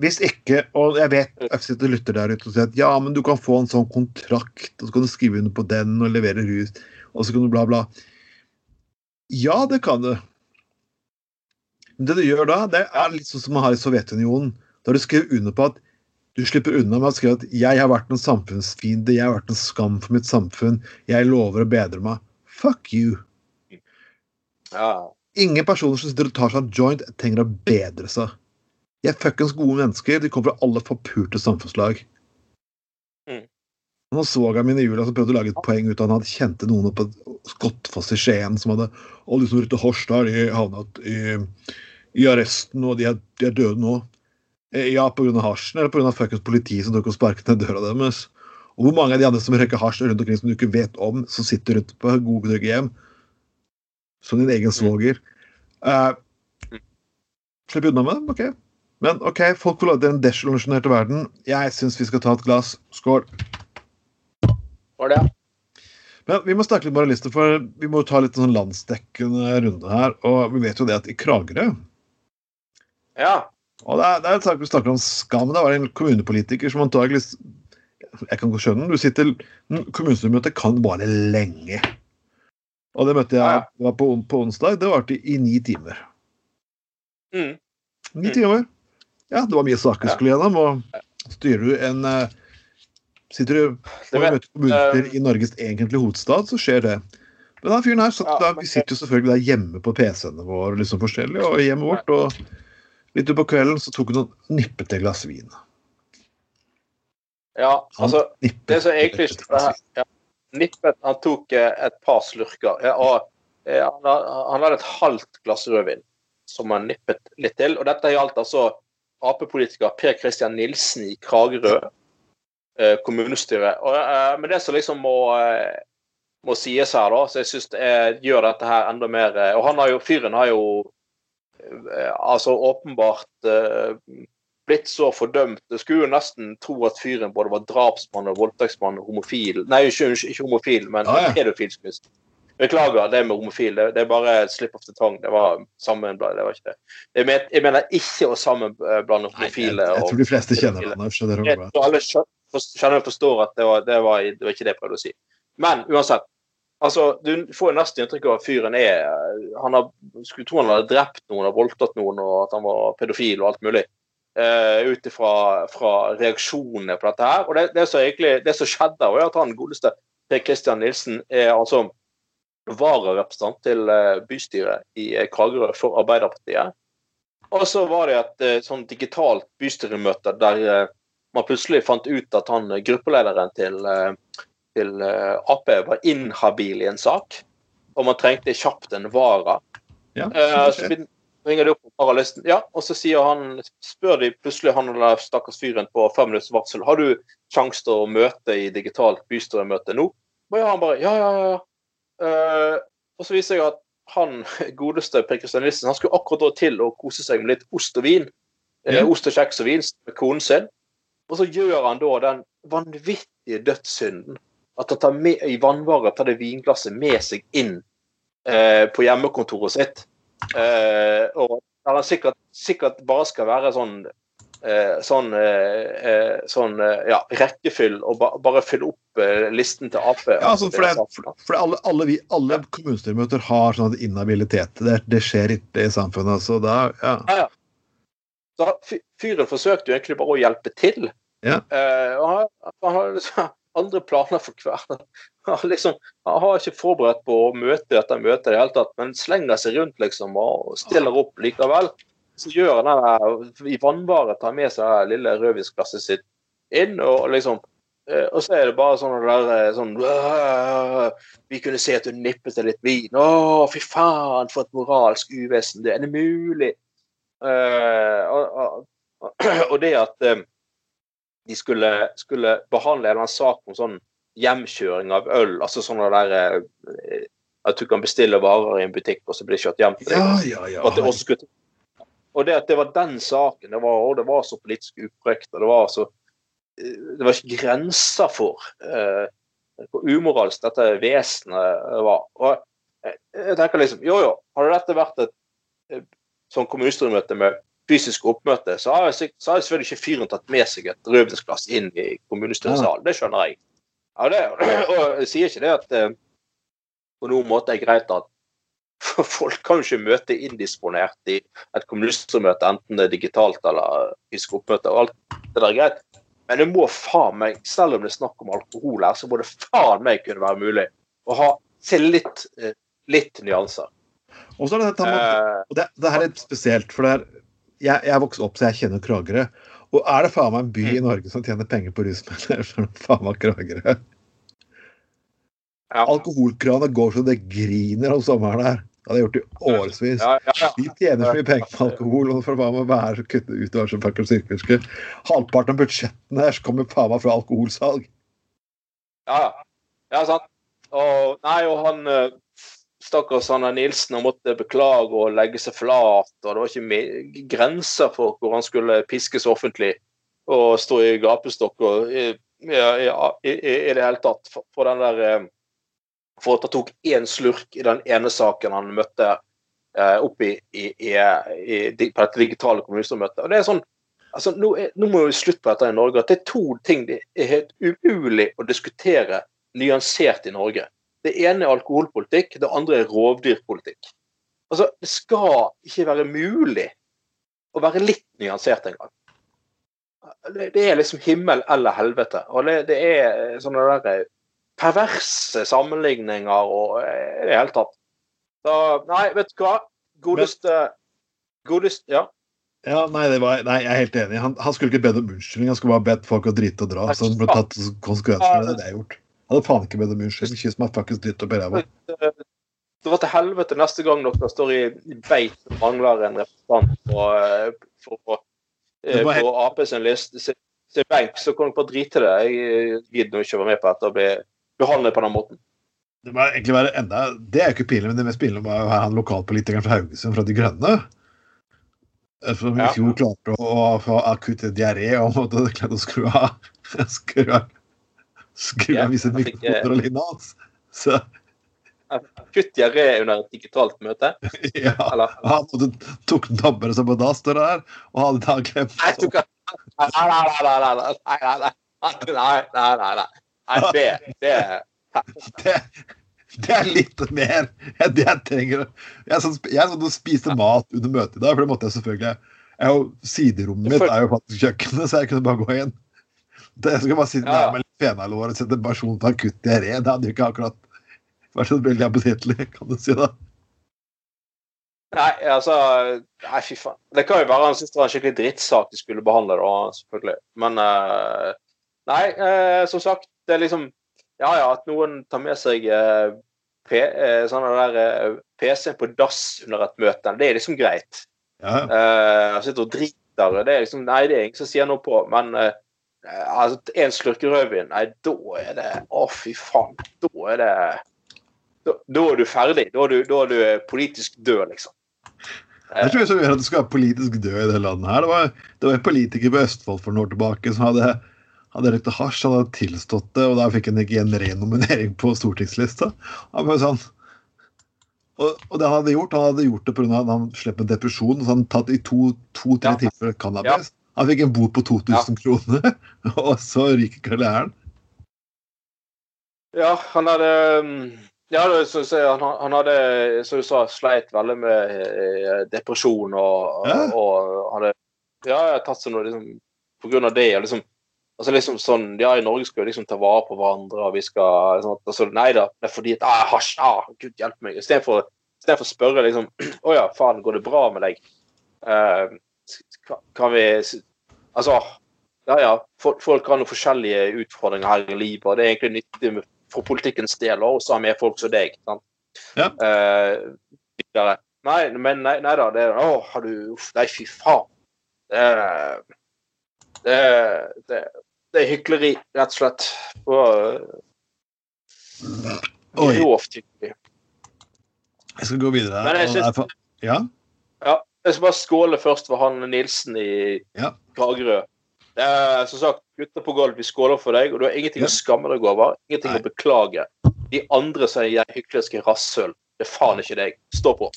Hvis ikke, og jeg vet FC lytter der ute og sier at ja, men du kan få en sånn kontrakt, og så kan du skrive under på den og levere rus, og så kan du bla, bla. Ja, det kan du. Men det du gjør da, det er litt sånn som man har i Sovjetunionen. Da har du skrevet under på at du slipper unna med å skrive at 'jeg har vært en samfunnsfiende', 'jeg har vært en skam for mitt samfunn', 'jeg lover å bedre meg'. Fuck you. Ja. Ingen personer som sitter og tar seg en joint, trenger å bedre seg. De er fuckings gode mennesker. De kommer fra alle forpurte samfunnslag. Mm. Nå svogeren min i jula som prøvde å lage et poeng ut av han kjente noen på Skottfoss i Skien som hadde Og de som ute Horstad, de havnet i, i arresten, og de er, de er døde nå. Eh, ja, pga. hasjen, eller pga. fuckings politiet som tok og sparket ned døra deres. Og hvor mange av de andre som røyker hasj rundt omkring som du ikke vet om, som sitter rundt på gode hjem, som din egen svoger. Uh, Slipp unna med dem, OK. Men OK, folk får lov til en desillusjonerte verden. Jeg syns vi skal ta et glass. Skål var det. Men vi må snakke litt moralister, for vi må ta litt sånn landsdekkende runde her. Og vi vet jo det at i Kragerø Ja. Og det er, det er et sak vi snakker om skam. Det var en kommunepolitiker som antagelig Jeg kan skjønne den. Du sitter Kommunestyremøtet kan vare lenge. Og det møtte jeg det var på, på onsdag. Det varte i, ni timer. Mm. Ni Mm. timer. Ja, det var mye saker Ja. skulle gjennom. Og styrer du en eh, Sitter du Det og møter kommunestyrer um, i Norges egentlige hovedstad, så skjer det. Men den fyren her satt Ja, da, vi sitter jo selvfølgelig der hjemme på PC-ene våre, liksom forskjellig, og hjemmet vårt. Og litt utpå kvelden så tok hun og nippet et glass vin. ja, altså Det som egentlig skjedde her ja, Nippet Han tok eh, et par slurker. Og eh, han, hadde et halvt glass rødvin som han nippet litt til. Og dette gjaldt altså Ap-politiker Per Christian Nilsen i Kragerø eh, kommunestyre. Og, men det som liksom må, må sies her, da, så jeg syns gjør dette her enda mer Og han har jo, fyren har jo altså åpenbart eh, blitt så fordømt. Du skulle jo nesten tro at fyren både var drapsmann og voldtektsmann og homofil. Nei, ikke, ikke, homofil, men ah, ja. pedofil. jeg. Beklager det med homofil. Det, det er bare slip of the tongue. Det var sammenblandet. Det var ikke det. Jeg, men, jeg mener ikke å sammenblande Nei, jeg, homofile jeg tror de fleste kjenner. Skjønner Jeg alle skjønner forstår at det var, det, var, det var ikke det jeg prøvde å si. Men uansett. Altså, Du får jo nesten inntrykk av at fyren er han har, Skulle tro han hadde drept noen og voldtatt noen, og at han var pedofil og alt mulig. Uh, Ut ifra fra reaksjonene på dette her. Og det, det, som egentlig, det som skjedde, var at han godeste Per Christian Nilsen er altså vararepresentant til eh, bystyret i eh, Kragerø for Arbeiderpartiet. Og så var det et sånn digitalt bystyremøte der man plutselig fant ut at han gruppelederen til, til eh, Ap var inhabil i en sak, og man trengte kjapt en vara. Ja, Eh, så ringer de opp på ja, og så sier han, spør de plutselig han eller stakkars fyren på fem minutters varsel har du sjanse til å møte i digitalt bystyremøte nå. Og ja, han bare ja, ja, ja. Eh, og så viser jeg at han [LAUGHS] godeste Per Kristian Nielsen han skulle akkurat da til å kose seg med litt ost og vin. Eh, Ja. Ost og kjeks og vin med konen sin. Og så gjør han da den vanvittige dødssynden at han tar med, i vannvare tar det vinglasset med seg inn eh, på hjemmekontoret sitt. Eh, og der han sikkert, sikkert bare skal være sånn eh, sånn, eh, eh, sånn eh, ja, rekkefyll og ba, bare fylle opp listen til Ap. Ja, altså, for det, for, for alle, alle, vi, alle kommunestyremøter har sånn inhabilitet. Det, det skjer ikke i samfunnet. Så da, ja. Så fyren forsøkte jo egentlig bare å hjelpe til. Ja. Uh, og han, han andre planer for kvelden. [LAUGHS] Han, liksom, han har ikke forberedt på møte etter møte i det hele tatt, men slenger seg rundt liksom og stiller opp likevel. Så gjør han det i vannvare, tar med seg det lille rødvinsglasset sitt inn, og liksom eh, og så er det bare sånn der eh, sånn Vi kunne se at du nippet deg litt vin. Å, fy faen, for et moralsk uvesen. Det er det mulig. Uh, og, og, [CLEARS THROAT] og det at eh, de skulle, skulle behandle en sak om sånn hjemkjøring av øl, altså sånne der eh, At du kan bestille varer i en butikk, og så blir det kjørt hjem til deg. Ja, ja, ja. Og skulle og det at det var den saken, det var, og det var så politisk uprøkt, og det var så eh, Det var ikke grenser for uh, hvor umoralsk dette vesenet var. Og jeg, jeg tenker liksom Jo, jo, hadde dette vært et sånn kommunestyremøte med fysisk oppmøte, så har, jeg, så har jeg selvfølgelig ikke fyren tatt med seg et rødvinsglass inn i kommunestyresalen. Det skjønner jeg. Ja, det, [CLEARS THROAT] og jeg sier ikke det at eh, på noen måte er greit at [LAUGHS] folk kan jo ikke møte indisponert i et kommunestyremøte, enten det er digitalt eller fysisk oppmøte. og alt det der er greit. Men det må faen meg, selv om det er snakk om alkohol her, så må det faen meg kunne være mulig å ha se litt, eh, litt nyanser. Og så er det dette med Eh, Og det, det her er litt spesielt, for det er, jeg, jeg er vokst opp så jeg kjenner Kragerø. Og er det faen meg en by i Norge som tjener penger på rusmidler, [LAUGHS] så er det faen meg Kragerø. ja. Alkoholkranene går så det griner om sommeren her. Det hadde jeg gjort i årevis. Ja, ja, tjener så mye penger på alkohol, og for faen meg være kutte ut hva som pakker sykkelske. Halvparten av budsjettene her kommer faen meg fra alkoholsalg. Ja, ja. sant. Og, nei, og han eh, stakkars Anna Nilsen har måtte beklage og legge seg flat. og Det var ikke grenser for hvor han skulle piskes offentlig og stå i gapestokk og i, ja, i, i, i det hele tatt for, for den der eh, for at han tok én slurk i den ene saken han møtte eh, opp i, i, i, i, på dette digitale kommunistmøtet. Og det er sånn, altså nå, er, nå må vi slutte på dette i Norge. at Det er to ting det er helt umulig å diskutere nyansert i Norge. Det ene er alkoholpolitikk, det andre er rovdyrpolitikk. Altså, Det skal ikke være mulig å være litt nyansert engang. Det, det er liksom himmel eller helvete. Og det, det er sånne der perverse sammenligninger og i det hele tatt. Så nei, vet du hva? Godeste Godeste Ja. Ja, nei, var, nei, jeg er helt enig. Han, han skulle ikke bedt om unnskyldning, han skulle bare bedt folk å drite og dra. Så han ble tatt konsekvenser av det. Det er gjort. Hadde faen ikke bedt om unnskyldning. Kyss meg fuckings dytt opp i ræva. Det var til helvete neste gang dere står i beit og mangler en representant på, for, for, for, på Ap sin liste sin benk, så kan dere bare drite i det. Jeg gidder ikke å være med på dette og bli behandlet på den måten. Det må egentlig være enda, det er jo ikke pinlig, men det mest pinlige var jo han lokalpolitikeren fra Haugesund fra De Grønne. Som i fjor klarte å få akutt diaré og måtte klare å skru av [LAUGHS] skru av, skulle jeg vise mikrofonrollen hans? Så Kutt diaré under et digitalt møte? Ja. Eller? Han tok dommeren som på da står det der, og hadde da glemt Nei, nei, nei. Nei, nei, nei Det er litt mer enn det jeg trenger. Jeg sånn, jeg sånn spiste mat under møtet i dag, for det måtte jeg selvfølgelig. Jeg, siderommet mitt er jo faktisk kjøkkenet, så jeg kunne bare gå inn. Det, jeg skal bare sitte ja. med fenalår og sette person til akutt diaré. Det hadde jo ikke akkurat vært så veldig appetittlig, kan du si da. Nei, altså Nei, fy faen. Det kan jo være han syntes det var en skikkelig drittsak de skulle behandle, da, selvfølgelig. Men uh, Nei, uh, som sagt, det er liksom Ja ja, at noen tar med seg sånn der PC på dass under et møte, det er liksom greit. Ja. Uh, sitter og driter. Det er liksom, nei, det er ingen som sier noe på. Men uh, altså, en slurk rødvin, nei, da er det Å, fy faen. Da er det Da, da er du ferdig. Da er du, da er du politisk død, liksom. Jeg tror gjør at du skal være politisk død i det landet her. Det var, det var en politiker på Østfold for noen år tilbake som hadde, hadde røykt hasj, hadde tilstått det, og da fikk han ikke en renominering på stortingslista. Han var sånn, og, og, det han hadde gjort, han hadde gjort det pga. at han slapp en depresjon. så Han tatt i to-tre to, ja. timer cannabis. Ja. Han fikk en bot på 2000 ja. kroner, [LAUGHS] og så ryker karrieren. Ja, han hadde ja, så, så, han, han, hadde, som du sa, sleit veldig med eh, depresjon og, ja. og, hadde ja, tatt seg noe liksom, på grunn av det. og liksom Altså liksom sånn, ja, I Norge skal vi liksom ta vare på hverandre, og vi skal liksom, altså, Nei da, det er fordi at ah, hasj, ah, Gud hjelpe meg. Istedenfor å spørre liksom [CLEARS THROAT] Å ja, faen, går det bra med deg? Uh, kan vi Altså, ja ja, folk har noen forskjellige utfordringer her i livet, og det er egentlig nyttig for politikkens del å også ha med folk som deg. sant? Ja. Uh, nei, men nei, nei da, det Å, har du Uff, nei, fy faen. Det det, det, det er hykleri, rett og slett. Og, grovt hykleri. Jeg skal gå videre. Men jeg synes, ja? ja? Jeg skal bare skåle først for han Nilsen i ja. Kragerø. Er, som sagt, gutter på gulv, vi skåler for deg, og du har ingenting ja. å skamme deg over. Ingenting Nei. å beklage. De andre som er hyklerske rasshøl, det er faen ikke deg. Stå på.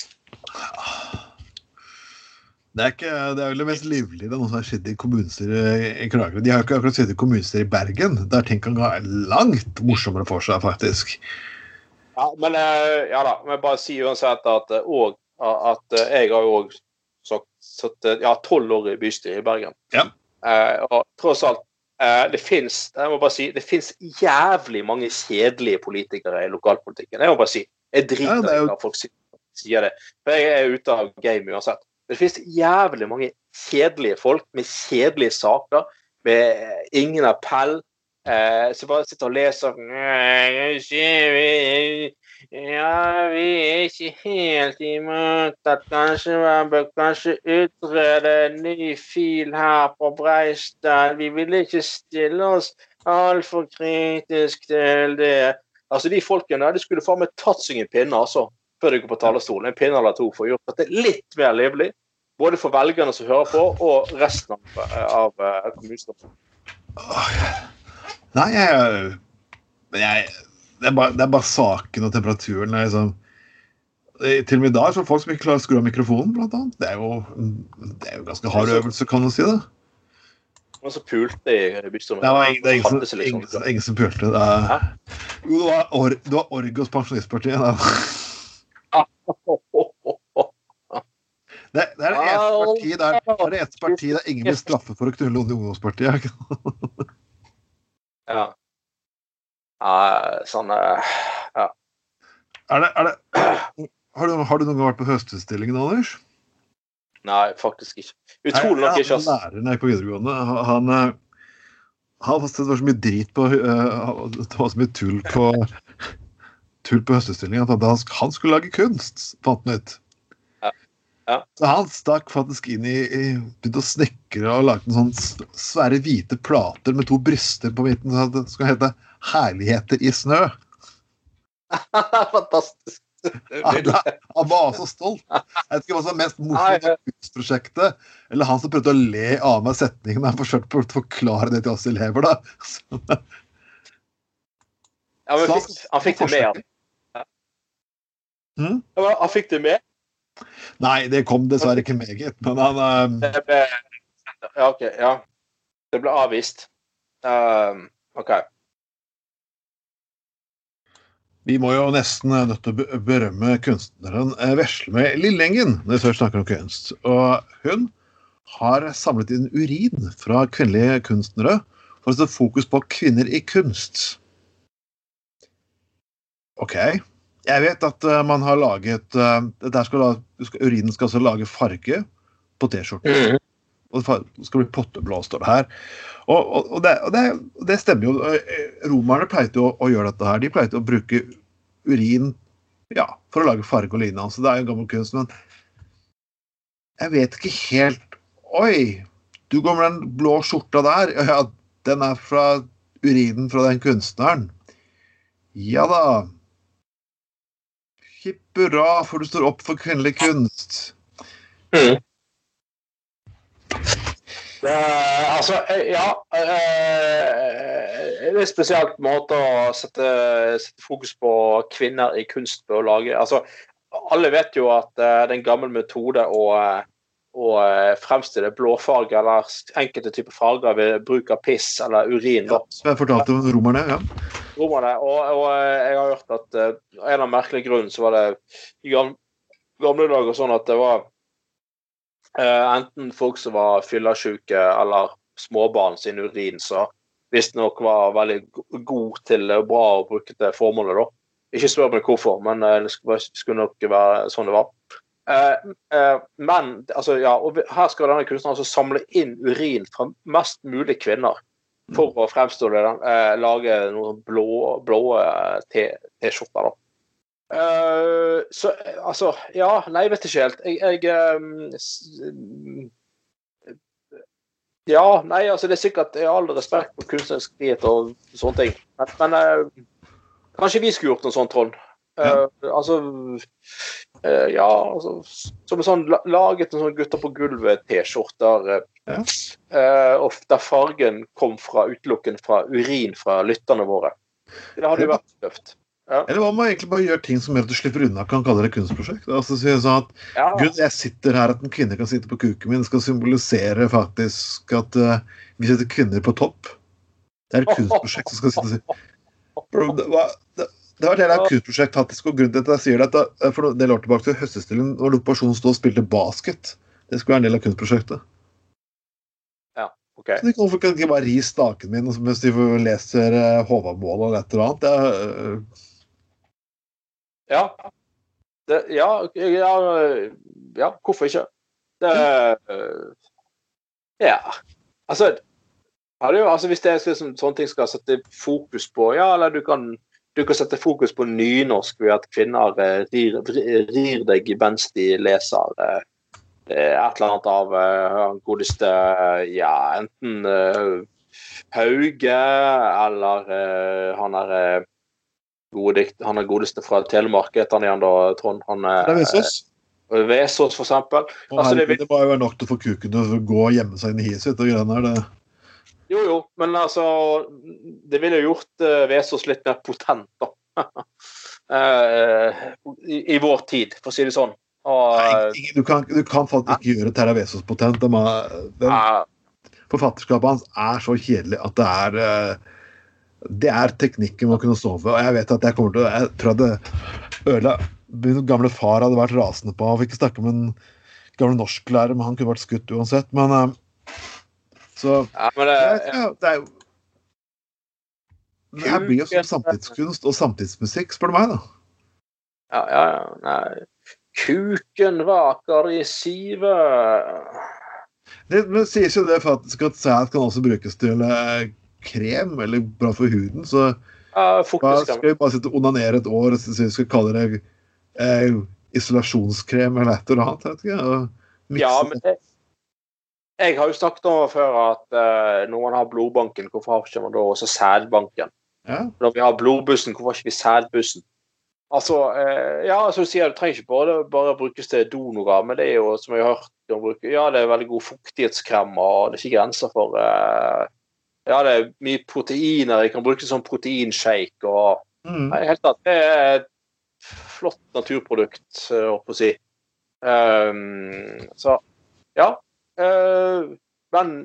Det er, ikke, det er vel det mest livlige det er noe som har skjedd i kommunestyret i Kragerø. De har jo ikke akkurat sittet i kommunestyret i Bergen, der ting kan gå langt morsommere for seg, faktisk. Ja, men eh, ja da. Men bare si uansett at, eh, og, at eh, jeg har jo òg ja, tolv år i bystyret i Bergen. Ja. Uh, og tross alt, uh, det fins jeg må bare si, det fins jævlig mange kjedelige politikere i lokalpolitikken. Jeg må bare si, jeg driter i ja, jo... folk sier det. For jeg er ute av game uansett. Det finnes jævlig mange kjedelige folk med kjedelige saker, med ingen appell. Eh, som bare sitter og leser Ja, vi er ikke helt imot at kanskje man bør kanskje utrede en ny fil her på Breistad. Vi vil ikke stille oss altfor kritisk til det. Altså, De folkene de skulle faen meg tatt seg en pinne, altså før de går på talerstolen. En pinne eller to for å gjøre dette litt mer livlig. Både for velgerne som hører på, og resten av, av, av kommunestyret. Nei, jeg, jeg det, er bare, det er bare saken og temperaturen. Er liksom, til og med i dag så er folk som ikke klarer å skru av mikrofonen, blant annet. Det er jo, det er jo ganske hard øvelse, kan man si det. Og så pulte i bystommen. Det var ingen, det ingen, som, seg ingen, sånn. ingen som pulte. Det er, jo, det var, or, det var Orgos Pensjonistpartiet. Det, det er det eneste parti partiet der, det er det eneste partiet der ingen blir straffet for å knulle ungdomspartiet. Ja. Sånn Ja. Er det, er det, har, du, har du noen gang vært på Høstutstillingen, Anders? Nei, faktisk ikke. Utrolig nok ikke. Altså. læreren her på videregående, han, han, eh, det var så mye drit på eh, Det var så mye tull på tull på Høstutstillingen at han, han skulle lage kunst, fant han ut. Ja. Så han stakk faktisk inn i, i Begynte å snekre og lagde en sånn svære hvite plater med to bryster på midten som det skal hete 'Herligheter i snø'. [LAUGHS] Fantastisk. Han, han var så stolt. Jeg vet ikke hva som er mest morsomt kunstprosjektet, eller han som prøvde å le av meg setningen da han forsøkte å forklare det til oss elever. da. Så, Ja, men fikk, han fikk det med. han Ja, men Han fikk det med. Nei, det kom dessverre ikke meget, men han um... Ja, OK. Ja. Det ble avvist. Um, OK. Vi må jo nesten eh, nødt til å berømme kunstneren eh, Veslemøy Lillengen når vi først snakker om kunst. Og hun har samlet inn urin fra kvinnelige kunstnere for å sette fokus på kvinner i kunst. OK. Jeg vet at eh, man har laget der skal, Urinen skal altså lage farge på T-skjorten. Og det skal bli potteblå, står det her. Og, og, og, det, og det, det stemmer jo. Eh, Romerne pleide å, å gjøre dette her. De pleide å bruke urin ja, for å lage farge og lignende. Så det er jo gammel kunst. Men jeg vet ikke helt Oi! Du går med den blå skjorta der. Ja, den er fra urinen fra den kunstneren. Ja da. Hipp hurra, for du står opp for kvinnelig kunst. Mm. Det, altså, eh, ja eh, Det er en spesielt måte å sette, sette fokus på kvinner i kunst på å lage altså, Alle vet jo at eh, det er en gammel metode å, eh, å eh, fremstille blåfarge eller enkelte typer farger ved bruk av piss eller urin. Ja, som jeg fortalte om romerne. ja. romerne. Og, og eh, jeg har hørt at en av merkelige eller annen merkelig grunn så var det i gamle, dager sånn at det var eh, enten folk som var fyllesyke eller småbarn sin urin, så visstnok var veldig god til og bra å bruke til formålet, da. Ikke spør meg hvorfor, men eh, det skulle nok være sånn det var. Eh, eh, men altså, ja, og her skal denne kunstneren altså samle inn urin fra mest mulig kvinner for å fremstå det. eh, lage noen blå, blå eh, T-skjorter. da. Eh, så altså Ja, nei, vet ikke helt. Jeg, jeg um, Ja, nei, altså det er sikkert Jeg har all respekt for kunstnerisk frihet og sånne ting, men, men uh, kanskje vi skulle gjort noe sånt, Trond. Eh, altså eh, Ja, altså Som en sånn laget en sånn Gutter på gulvet-T-skjorter. Ja. Og der fargen kom fra utelukkende fra urin fra lytterne våre. Det hadde jo vært tøft. Eller hva man egentlig bare gjør ting som gjør at du slipper unna, kan kalle det kunstprosjekt? Altså så jeg sa at Ja, Gud, jeg sitter her, at en kvinne kan sitte på kuken min, skal symbolisere faktisk at uh, vi setter kvinner på topp. Det er et kunstprosjekt som skal sitte Bro, det, var, det, det var et helt kunstprosjekt, faktisk, og grunnen til at jeg sier det, at for en del år tilbake til høstestillingen, når lokasjonen stod og spilte basket. Det skulle være en del av kunstprosjektet. OK. Så de kan de ikke bare ri staken min mens de leser Håvamål og et eller annet? Det eh, Ja. Det, ja, ja, ja, hvorfor ikke? Det Ja. Altså, hadde jo, altså Hvis det er liksom, sånne ting skal sette fokus på Ja, eller du kan, du kan sette fokus på nynorsk ved at kvinner eh, rir, rir deg mens de leser eh, eh, et eller annet av eh, godeste Ja, enten eh, Hauge eller eh, han er eh, gode dikt, han er godeste fra Telemark, heter han igjen da, Trond? Han det er Vesaas. eh, Vesaas, for eksempel. Altså, det det må jo nok til å få kuken til å gå og gjemme seg inn i hiet sitt. og greiene der. det. Jo, jo, men altså Det ville jo gjort uh, Vesaas litt mer potent, da. uh, [LAUGHS] i, i vår tid, for å si det sånn. Og, Nei, du, kan, du kan faktisk ikke gjøre Terravesos potent. Den, den, eh, forfatterskapet hans er så kjedelig at det er eh, Det er teknikken med å kunne sove. Og jeg vet at jeg kommer til Jeg tror jeg hadde ødela Min gamle far hadde vært rasende på Han fikk ikke snakke med en gamle norsklærer, men han kunne vært skutt uansett. Men eh, Så ja, men det, ja, det er jo Det her blir jo som samtidskunst og samtidsmusikk, spør du meg, da. ja, ja, ja, nei. Kuken vaker i sivet. Det men sies jo det faktisk at sæd kan også brukes til eh, krem, eller bra for huden. Så Ja, skal vi bare sitte og onanere et år og så vi skal kalle det eh, isolasjonskrem eller et eller annet. Vet ikke, og mikse Ja, men det, jeg har jo snakket om før at eh, når man har blodbanken, hvorfor har ikke man da også sædbanken? ja. Når vi har blodbussen, hvorfor har ikke vi sædbussen? Altså, eh, ja, som du sier, det trenger ikke bare, bare brukes til donorer, men det er jo, som jeg har hørt, ja, det er veldig god fuktighetskrem, og det er ikke grenser for eh, Ja, det er mye proteiner. Jeg kan bruke det som proteinshake og Mm. Nei, helt tatt. Det er et flott naturprodukt, eh, holdt på å si. Um, så ja. Uh, men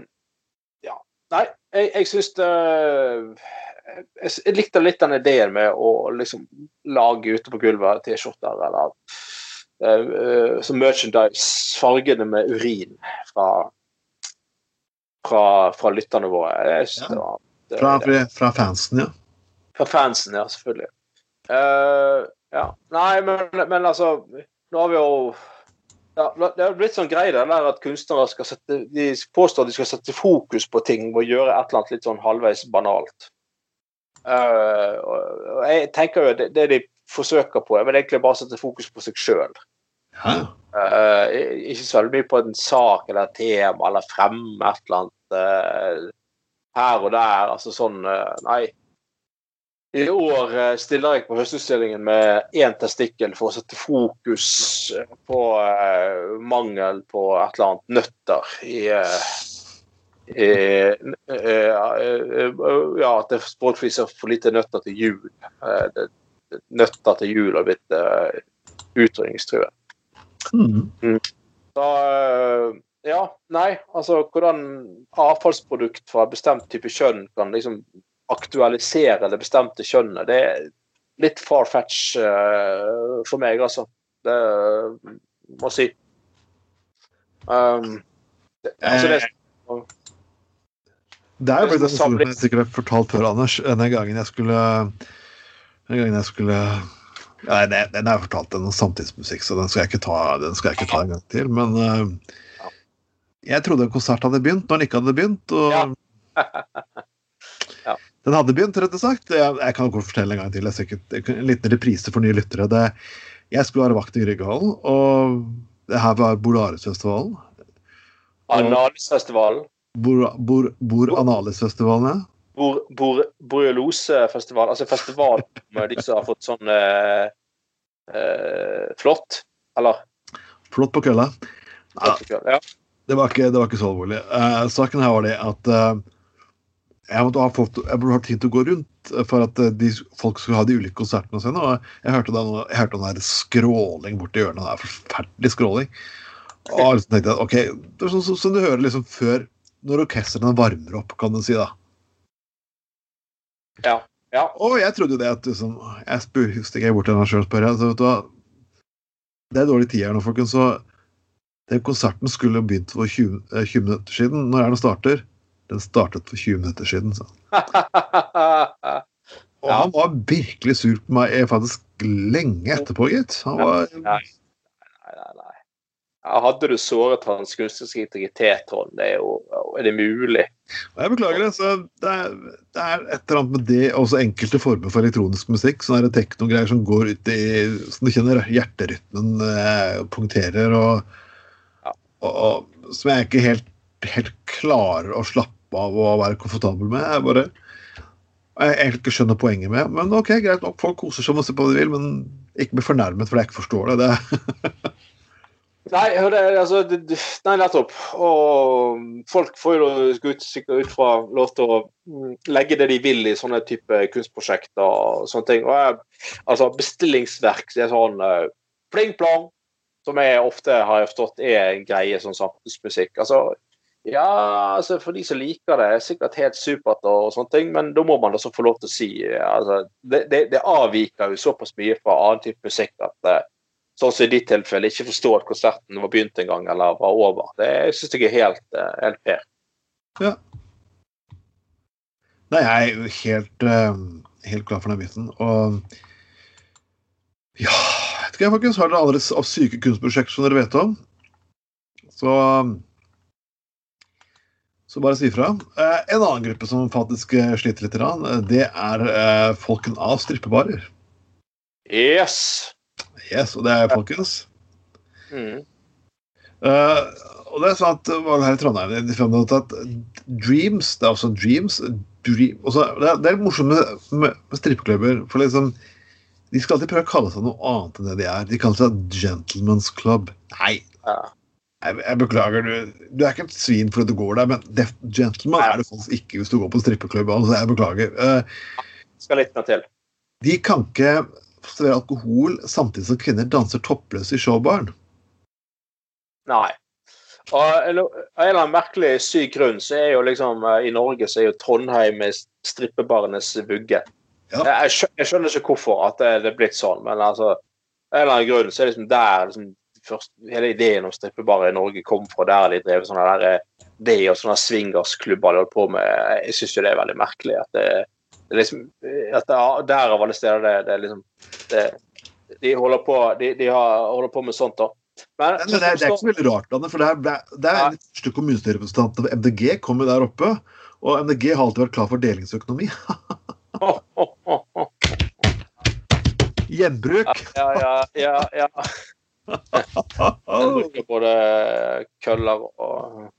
ja. Nei, jeg, jeg syns det jeg, jeg likte litt den ideen med å liksom lage ute på gulvet T-skjorter eller eh, eh, som merchandise fargene med urin fra fra, fra lytterne våre. Ja. det var det- Fra, fra, fra fansen, ja. fra fansen, ja, selvfølgelig. Uh, ja. Nei, men, men altså Nå har vi jo ja, Det har blitt sånn greie det der at kunstnere skal sette De påstår de skal sette fokus på ting og gjøre et eller annet litt sånn halvveis banalt. Uh, og jeg tenker jo det, det de forsøker på, er vel egentlig bare å sette fokus på seg sjøl. Uh, ikke så veldig mye på en sak eller et tema eller fremme et eller annet eh, her og der. Altså sånn eh, Nei. I år eh, stiller jeg på Høstutstillingen med én testikkel for å sette fokus eh, på uh, mangel på et eller annet nøtter i eh, i, eh, eh, ja, at det språkvis er for lite nøtter til jul. Eh, nøtter til jul har blitt uh, utrydningstruet. Mm. Så eh, ja, nei, altså hvordan avfallsprodukt fra bestemt type kjønn kan liksom aktualisere det bestemte kjønnet, det er litt far-fetch uh, for meg, altså. Det må jeg si. Um, det, altså det, Det er jo faktisk en som jeg sikkert har fortalt før, Anders. Den gangen jeg skulle Den gangen jeg skulle Nei, den- har jeg fortalt den samtidsmusikk, så den skal jeg ikke ta, den skal jeg ikke ta en gang til. Men eh, jeg trodde en konsert hadde begynt når den ikke hadde begynt. og Ja. [LAUGHS] Ja. Den hadde begynt, rett og slett. Jeg, jeg kan godt fortelle en gang til. Jeg sikkert, en liten reprise for nye lyttere. Det, jeg skulle være vakt i Grieghallen, og det her var Bolarisfestivalen. Analisfestivalen. Bor, bor, bor Analisfestivalen, ja. Bor, bor, Borreliosefestival, altså festival med de som har fått sånn eh, eh, flott, eller? Flott på kølla. Ja. Det, var ikke, det var ikke så alvorlig. Uh, saken her var det at uh, jeg, måtte ha fått, jeg burde ha tid til å gå rundt for at eh, de, folk skulle ha de ulike konsertene sine. Og jeg hørte den, jeg hørte den der skråling borti hjørnet. Det er forferdelig skråling. Og liksom tenkte jeg, ok, det er sånn som som du hører liksom før når orkestrene varmer opp, kan du si. da. Ja. ja. Og jeg trodde jo det at liksom, Jeg spør, husker ikke bort til henne sjøl, spør jeg. Vet du hva, det er dårlig tid her nå, folkens. Så den konserten skulle begynt for 20, eh, 20 minutter siden. Når er den starter? Den startet for 20 minutter siden. Så. [LAUGHS] Og Ja. han var virkelig sur på meg eh, faktisk lenge etterpå, gitt. Han var, Nei, nei, nei. nei. Hadde du såret hans kunstneriske integritet, Trond? Det er jo Er det mulig? jeg beklager det. så det er, det er et eller annet med det, også enkelte former for elektronisk musikk. Sånne teknogreier som går ut i Som du kjenner hjerterytmen eh, punkterer, og. Og, som jeg ikke helt, helt klarer å slappe av og være komfortabel med. Jeg bare jeg egentlig ikke skjønner poenget med. Men ok, greit nok, folk koser seg masse på hva de vil, men ikke bli fornærmet fordi jeg ikke forstår det. det [LAUGHS] Nei, det, altså, det, nei, nettopp. Og folk får jo ut, ut fra lov til å mm, legge det de vil i sånne type kunstprosjekter og sånne ting. Og jeg, altså, bestillingsverk det er sånn uh, pling-plong, som jeg ofte har forstått er en greie sånn samfunnsmusikk. Altså, ja, altså for de som liker det, er sikkert helt supert og sånne ting, men da må man også få lov til å si altså, det, det, det avviker jo såpass mye fra annen type musikk at eh, sånn som i ditt tilfelle, ikke forstå at konserten var begynt en gang eller var over. Det syns jeg er helt, eh, helt fair. Nei, jeg er jo helt, eh, helt klar for den biten. Og ja ikke, jeg, folkens. Har dere andre syke kunstprosjekter som dere vet om? Så så bare si ifra. Eh, en annen gruppe som faktisk eh, sliter litt, eh, det er eh, folken av strippebarer. Yes! Yes, og det er folkens. Mm. Eh, og det er sånn at det her i Trondheim de ut at Dreams Det er også Dreams dream, også, det, er, det er morsomt med, med, med strippeklubber. For liksom De skal alltid prøve å kalle seg noe annet enn det de er. De kaller seg Gentlemen's Club. Nei, Ja. jeg, jeg beklager. Du, du er ikke et svin fordi du går der, men def, gentleman er du faktisk ikke hvis du går på strippeklubb. Altså, jeg beklager. Uh, Skal litt mer til. de kan ikke servere alkohol samtidig som kvinner danser toppløse i showbaren. Nei. Av en eller annen merkelig syk grunn så er jo liksom eh, i Norge så er jo Trondheim strippebarenes vugge. Ja. Jeg, jeg skjø- jeg skjønner ikke hvorfor at det, det er blitt sånn, men altså en eller annen grunn så er det liksom der liksom, først, hele ideen om strippebarer i Norge kom fra. Der de drev sånne der, eh, det og sånne swingersklubber de holdt på med. Jeg syns jo det er veldig merkelig at det, det liksom at det, Der av alle steder det, det liksom det, De holder på de, de har, holder på med sånt, da. Men, Men det, er, det er ikke så veldig rart, Anne, for det er, det er Nei. den første kommunestyrerepresentanten MDG MDG kommer der oppe. Og MDG har alltid vært klar for delingsøkonomi. [LAUGHS] Gjenbruk. Ja, ja, ja. ja. Jeg bruker både køller og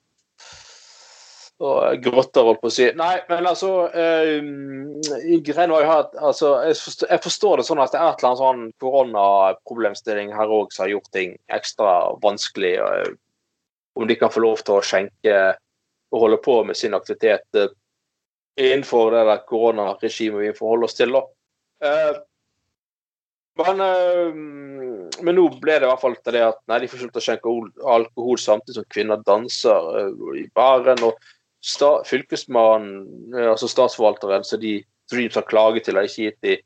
og grotter, holdt på å si. Nei, men altså eh, var jo at altså, jeg forstår det sånn at det er et eller annet sånn koronaproblemstilling her òg som har gjort ting ekstra vanskelig. eh, om de kan få lov til å skjenke og holde på med sin aktivitet eh, innenfor det der koronaregimet vi forholder oss til. da. Eh, men, eh, men nå ble det i hvert fall til det at nei, de får slutte å skjenke alkohol samtidig som kvinner danser eh, i baren. og sta, Fylkesmannen, altså statsforvalteren, så de Dreams har klaget til, har ikke gitt de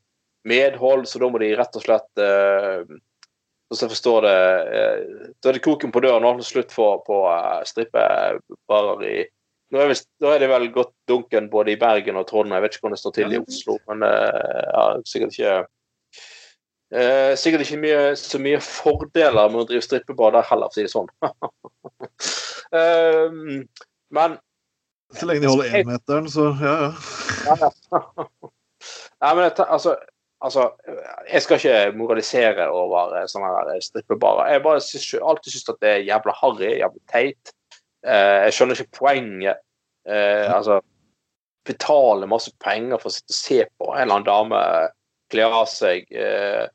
medhold, så da må de rett og slett Sånn som jeg forstår det, da er det koken på døren og slutt for, på strippebarer i nå er, visst- nå er det vel gått dunken både i Bergen og Trondheim, jeg vet ikke hvordan det står til i Oslo, men eh, ja, sikkert ikke Eh, sikkert ikke mye, så mye fordeler med å drive strippebar der heller, for å si det sånn. [LAUGHS] Eh, men Så lenge de holder énmeteren, så ja, ja. [LAUGHS] Nei, men altså, altså Jeg skal ikke moralisere over eh, sånne strippebarer. Jeg bare syns, alltid syns at det er jævla harry, jævla teit. Eh, jeg skjønner ikke poenget. Eh, altså Betale masse penger for å sitte og se på en eller annen dame kle av seg. Eh,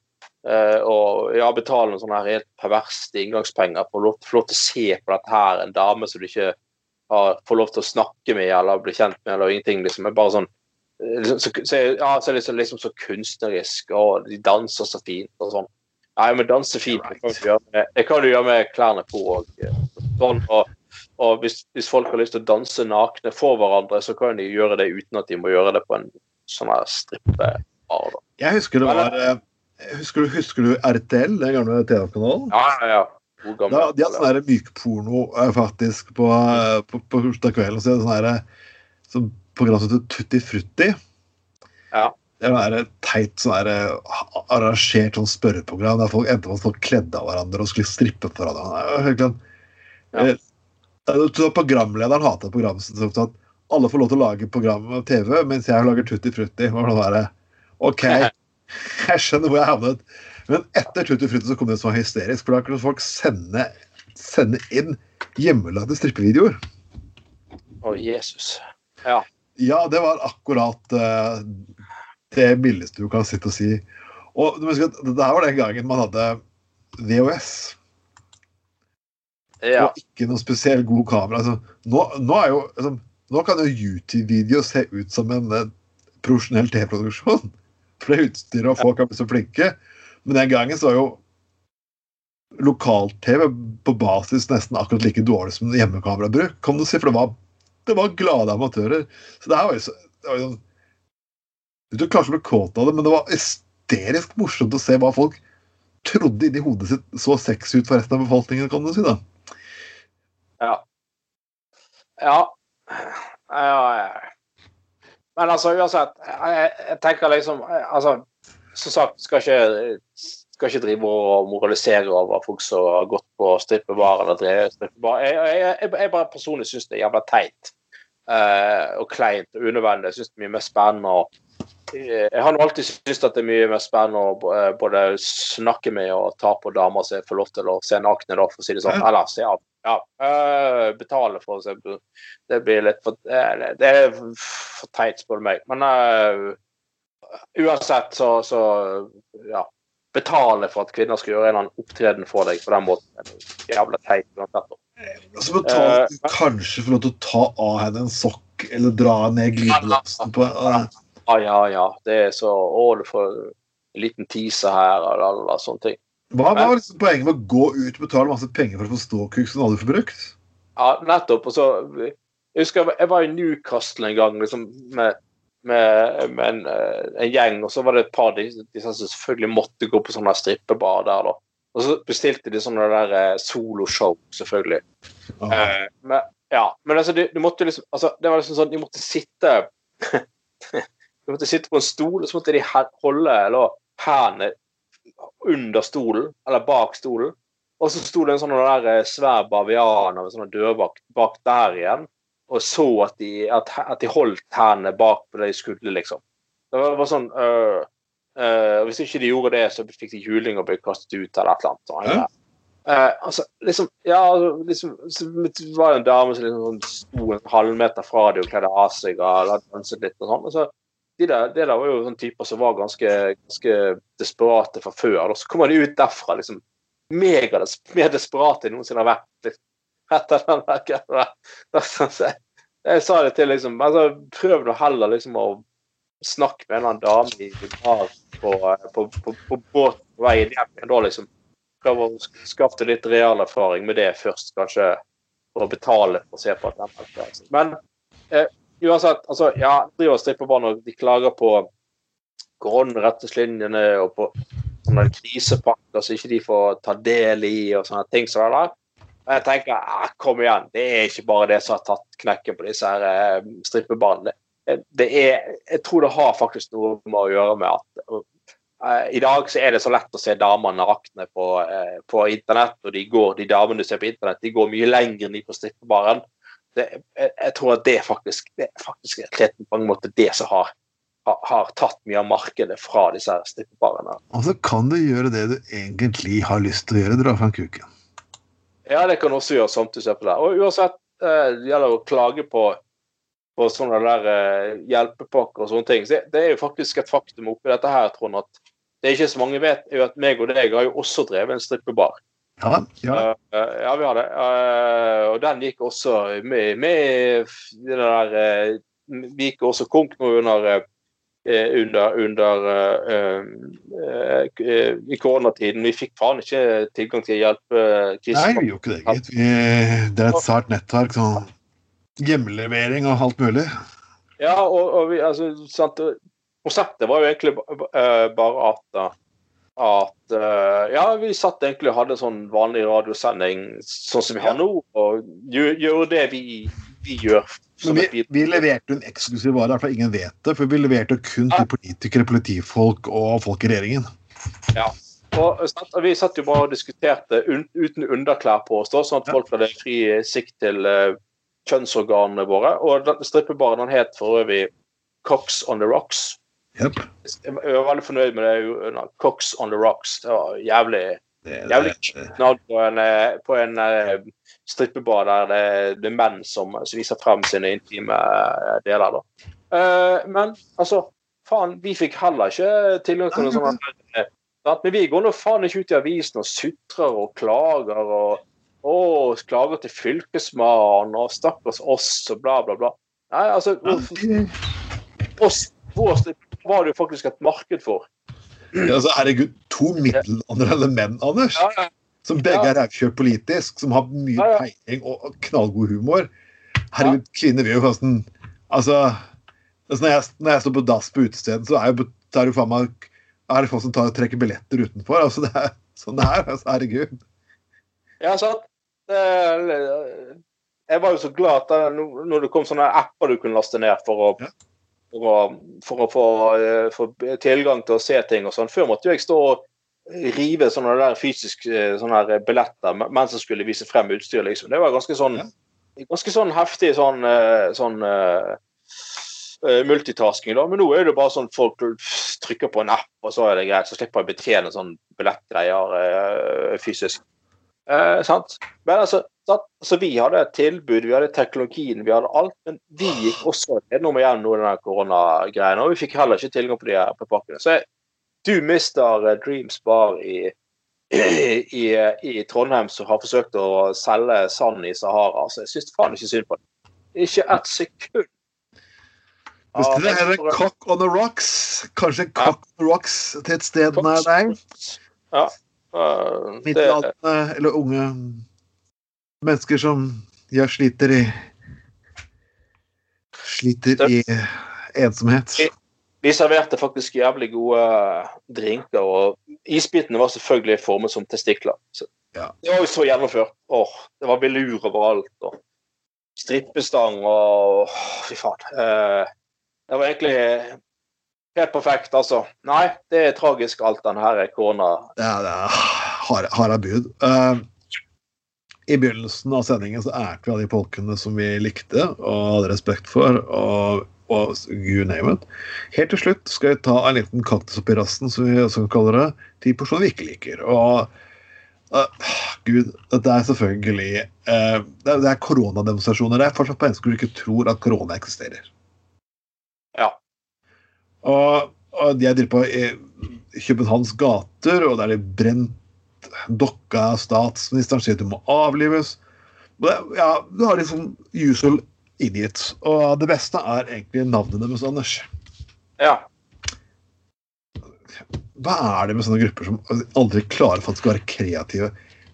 og ja, betale noen sånne helt perverse inngangspenger for å få lov til å se på dette her, en dame som du ikke har, får lov til å snakke med eller bli kjent med, eller ingenting. liksom, er bare sånn liksom, så, så, ja, så er det liksom, liksom så kunstnerisk, og de danser så fint og sånn. Nei, men danse fint det kan du gjøre med, det kan du gjøre med klærne på og sånn. Og, og hvis, hvis folk har lyst til å danse nakne for hverandre, så kan de gjøre det uten at de må gjøre det på en sånn her strippebar. Jeg husker det var eh, Husker du, husker du RTL, den gamle TV-kanalen? Ja, ja, ja. Gammel. Da, de hadde sånn her mykporno eh, faktisk på, eh, på, på torsdag kveld. Og så er det sånn sånn program som heter Tutti Frutti. Ja. Det var et teit sånn arrangert sånn spørreprogram der folk endte med at folk kledde av hverandre og skulle strippe for hverandre. Er sånn- Ja. Programlederen hater programmet så sånn alle får lov til å lage program på TV, mens jeg lager Tutti Frutti. OK, [LAUGHS] jeg skjønner hvor jeg havnet. Men etter Tutti Frutti så kom det som var hysterisk, for da kunne folk sende, sende inn hjemmelagde strippevideoer. Å, Jesus. Ja. Ja, det var akkurat uh, det mildeste du kan sitte og si. Og du må huske at det her var den gangen man hadde VHS. Ja. og ikke noe spesielt god kamera. Altså, nå, nå, er jo, altså, nå kan jo YouTube-video se ut som en eh, profesjonell TV-produksjon. [LAUGHS] For det utstyret og folk er så flinke. Men den gangen så var jo lokal-TV på basis nesten akkurat like dårlig som hjemmekamerabruk, kan du si. For det var, det var glade amatører. Så det her var jo så det var jo sånn Du å bli kåt av det, men det var hysterisk morsomt å se hva folk trodde inni hodet sitt så sexy ut for resten av befolkningen, kan du si. da. Ja. Ja. ja. Men altså, uansett, jeg, jeg tenker liksom altså, Som sagt, skal ikke, skal ikke drive og moralisere over folk som har gått på strippebar eller drevet strippebar. Jeg, jeg, jeg, jeg bare personlig syns det er jævla teit uh, og kleint og unødvendig. Jeg syns det er mye mer spennende å jeg har alltid syntes at det er mye mer spennende å eh, både snakke med og ta på damer som får lov til å se nakne, for å si det sånn. Eller se av. Ja. øh, betale, for eksempel. Det blir litt for Det det er for teit, spør du meg. Men øh, uansett, så, så Ja. Betale for at kvinner skal gjøre en eller annen opptreden for deg på den måten. Jævla teit. uansett. Altså så betaler du kanskje for lov til å ta av henne en sokk eller dra ned glidelåsen på uh, Ja, ja, ja. Det er så Å, du får en liten teaser her, og alle sånne ting. Hva var liksom poenget med å gå ut og betale masse penger for å få ståkuk som du aldri får brukt? Ja, nettopp. Og så Jeg husker jeg var i Newcastle en gang liksom, med, med, med en, eh, en, gjeng, og så var det et par de, de som selvfølgelig måtte gå på sånne strippebar der. da. Og så bestilte de sånne der eh, soloshow, selvfølgelig. Ah. Eh, men, ja, men altså, de, de måtte liksom, altså, det var liksom sånn, de måtte sitte [LAUGHS] De måtte sitte på en stol, og så måtte de holde eller, hendene under stolen, eller bak stolen. Og så sto det en sånn der eh, svær bavian av en sånn dørvakt bak der igjen, og så at de, at, at de holdt hendene bak på det de skulle, liksom. Det var var sånn øh, øh, Hvis ikke de gjorde det, så fikk de juling og ble kastet ut eller et eller annet. sånn, Ja. Eh, altså, liksom, ja, altså, liksom, det var en dame som liksom sånn sto en halvmeter fra dem og kledde av seg og danset litt og sånn. og så de der, det der var jo sånne typer som var ganske, ganske desperate fra før. Og så kommer de ut derfra liksom megas, mer desperate enn noensinne har vært. Liksom, etter den der der, jeg- sa det til liksom altså, Prøv nå heller liksom å snakke med en eller annen dame i bar på, på, på, på båt på vei hjem igjen. Da liksom prøv å skaffe litt real erfaring med det først, kanskje, for å betale for å se på at den er Men eh, uansett, altså, ja, driver strippebarn og de klager på koronaretningslinjene og på sånne krisepakker som ikke de får ta del i, og sånne ting som det der. Men jeg tenker ah, kom igjen, det er ikke bare det som har tatt knekken på disse her eh. Det, det er, jeg tror det har faktisk noe med å gjøre med at eh, i dag så er det så lett å se damer nakne på, eh, på internett, og de går, de damene du ser på internett, de går mye lenger enn de på strippebaren. Det, jeg, jeg tror at det faktisk det er faktisk på mange måter det som har, har, har tatt mye av markedet fra disse strippebarene. Og så kan du gjøre det du egentlig har lyst til å gjøre, dra fram kuken. Ja, det kan også gjøre samtidig på det. Og uansett, eh, det gjelder å klage på, på sånne der eh, hjelpepakker og sånne ting. Så det, det er jo faktisk et faktum oppi dette her, Trond, at det er ikke så mange vet, er jo at meg og deg har jo også drevet en strippebar. Ja, ja. Eh, ja, vi har det. Eh, og den gikk også med, med den der eh, Vi gikk også konk nå under eh, under, under uh, uh, uh, i koronatiden. Vi fikk faen ikke tilgang til hjelp. eh, Nei, vi gjorde ikke det, gitt. Vi, det er et sært nettverk. sånn hjemlevering og alt mulig. Ja, og, og vi, altså, sant, konseptet var jo egentlig ba- eh, bare at at uh, Ja, vi satt egentlig og hadde sånn vanlig radiosending sånn som vi har nå, og gjør, det vi, vi gjør. Vi, vi leverte en eksklusiv vare, i ingen vet det. For vi leverte kun til politikere, politifolk og folk i regjeringen. Og, og Vi satt jo bare og diskuterte un, uten underklær på oss, da, sånn at Ja. folk hadde fri sikt til uh, kjønnsorganene våre. Og strippebaren den het for øvrig Cox on the Rocks. Yep. Jeg var veldig fornøyd med det. Cox on the Rocks. Det var jævlig Det, Jævlig knall på en, eh, på en eh, strippebar der det, det er menn som, som viser frem sine intime eh, deler. da. Uh, men altså, faen, vi fikk heller ikke tilgang til noe sånt. Men vi går nå faen ikke ut i avisen og sutrer og klager og og klager til fylkesmannen, og stakkars oss, og bla, bla, bla. Nei, altså oss, oss det var det jo faktisk et marked for. Ja, altså, herregud, to middelaldrende menn, Anders, Ja, ja. som begge er rævkjørt politisk, som har mye peiling og knallgod humor. Herregud, kvinner vil jo nesten Altså, altså når, jeg, når jeg står på dass på utestedet, så er jo er det jo faen meg er det folk som tar trekker billetter utenfor. altså det er sånn det er. altså Herregud. Ja, sant. Jeg var jo så glad at når det kom sånne apper du kunne laste ned for å, Ja. For å, for å få, for tilgang til å se ting og sånn. Før måtte jo jeg stå og rive sånne der fysisk eh, sånne her billetter mens jeg skulle vise frem utstyr, liksom. Det var ganske sånn ganske sånn heftig sånn, eh, sånn eh, eh, multitasking, da. Men nå er det bare sånn folk trykker på en app, og så er det greit. Så slipper jeg å betjene sånn billettgreier øh, fysisk. Eh, sant? Men altså, altså, vi hadde et tilbud, vi hadde teknologien, vi hadde alt. Men vi gikk også gjennom igjen gjennom den koronagreiene, og vi fikk heller ikke tilgang på de her på pakkene. Så jeg, du mister eh, Dreams Bar i, [CLEARS THROAT] i, i Trondheim som har forsøkt å selge sand i Sahara. Så jeg syns faen ikke synd på det. Ikke ett sekund. Hvis det her er Cock on the Rocks, kanskje Cock on the Rocks til et sted nær deg? Ja. Uh, det, Middelaldrende eller unge mennesker som jeg sliter i Sliter i ensomhet. vi serverte faktisk jævlig gode drinker, og isbitene var selvfølgelig formet som testikler. Så, Ja. Det var jo så gjennomført. Åh, det var velur overalt. og Strippestang og Fy faen. Eh, det var egentlig helt perfekt, altså. Nei, det er tragisk alt den her korona... Ja, det er har- harde bud. Eh, I begynnelsen av sendingen så ærte vi av de folkene som vi likte og hadde respekt for, og, og you name it. Helt til slutt skal vi ta en liten kaktus oppi rassen, som vi også kaller det, til personer vi ikke liker. Og uh, Gud, dette er selvfølgelig uh, det, er, er koronademonstrasjoner. Det er fortsatt mennesker som ikke tror at korona eksisterer. Ja. Og, og de er drevet på i Københavns gater, og der er det brent dokka statsministeren sier at du må avlives. Ja, Du har liksom usual idiots. Og det beste er egentlig navnet deres, Anders. Ja. Hva er det med sånne grupper som aldri klarer for at de skal være kreative?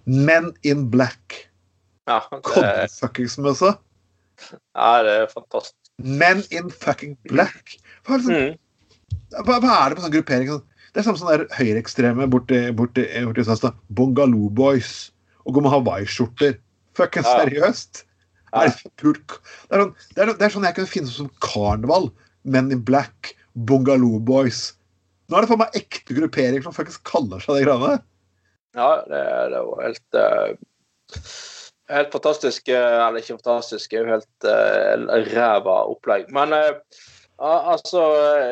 Men in black. ja det, med seg. ja, det er fantastisk. Men in fucking black. Hva er, det, Mm. sånn- hva, hva er det på sånn gruppering? sånn? Det er samme sånn der høyreekstreme borti, borti, borti Sasta. Bungalow Boys. Og går med hawaiiskjorter. Fucking Ja. seriøst? Ja. Er det, for? Det, er sånn, det, er, det er sånn jeg kunne finne som karneval. Men in black. Bungalow Boys. Nå er det for meg ekte gruppering som faktisk kaller seg det greiene. Ja, det, det var helt uh, Helt fantastisk. eh, eller ikke fantastisk, det helt uh, ræva opplegg. Men eh, ja, altså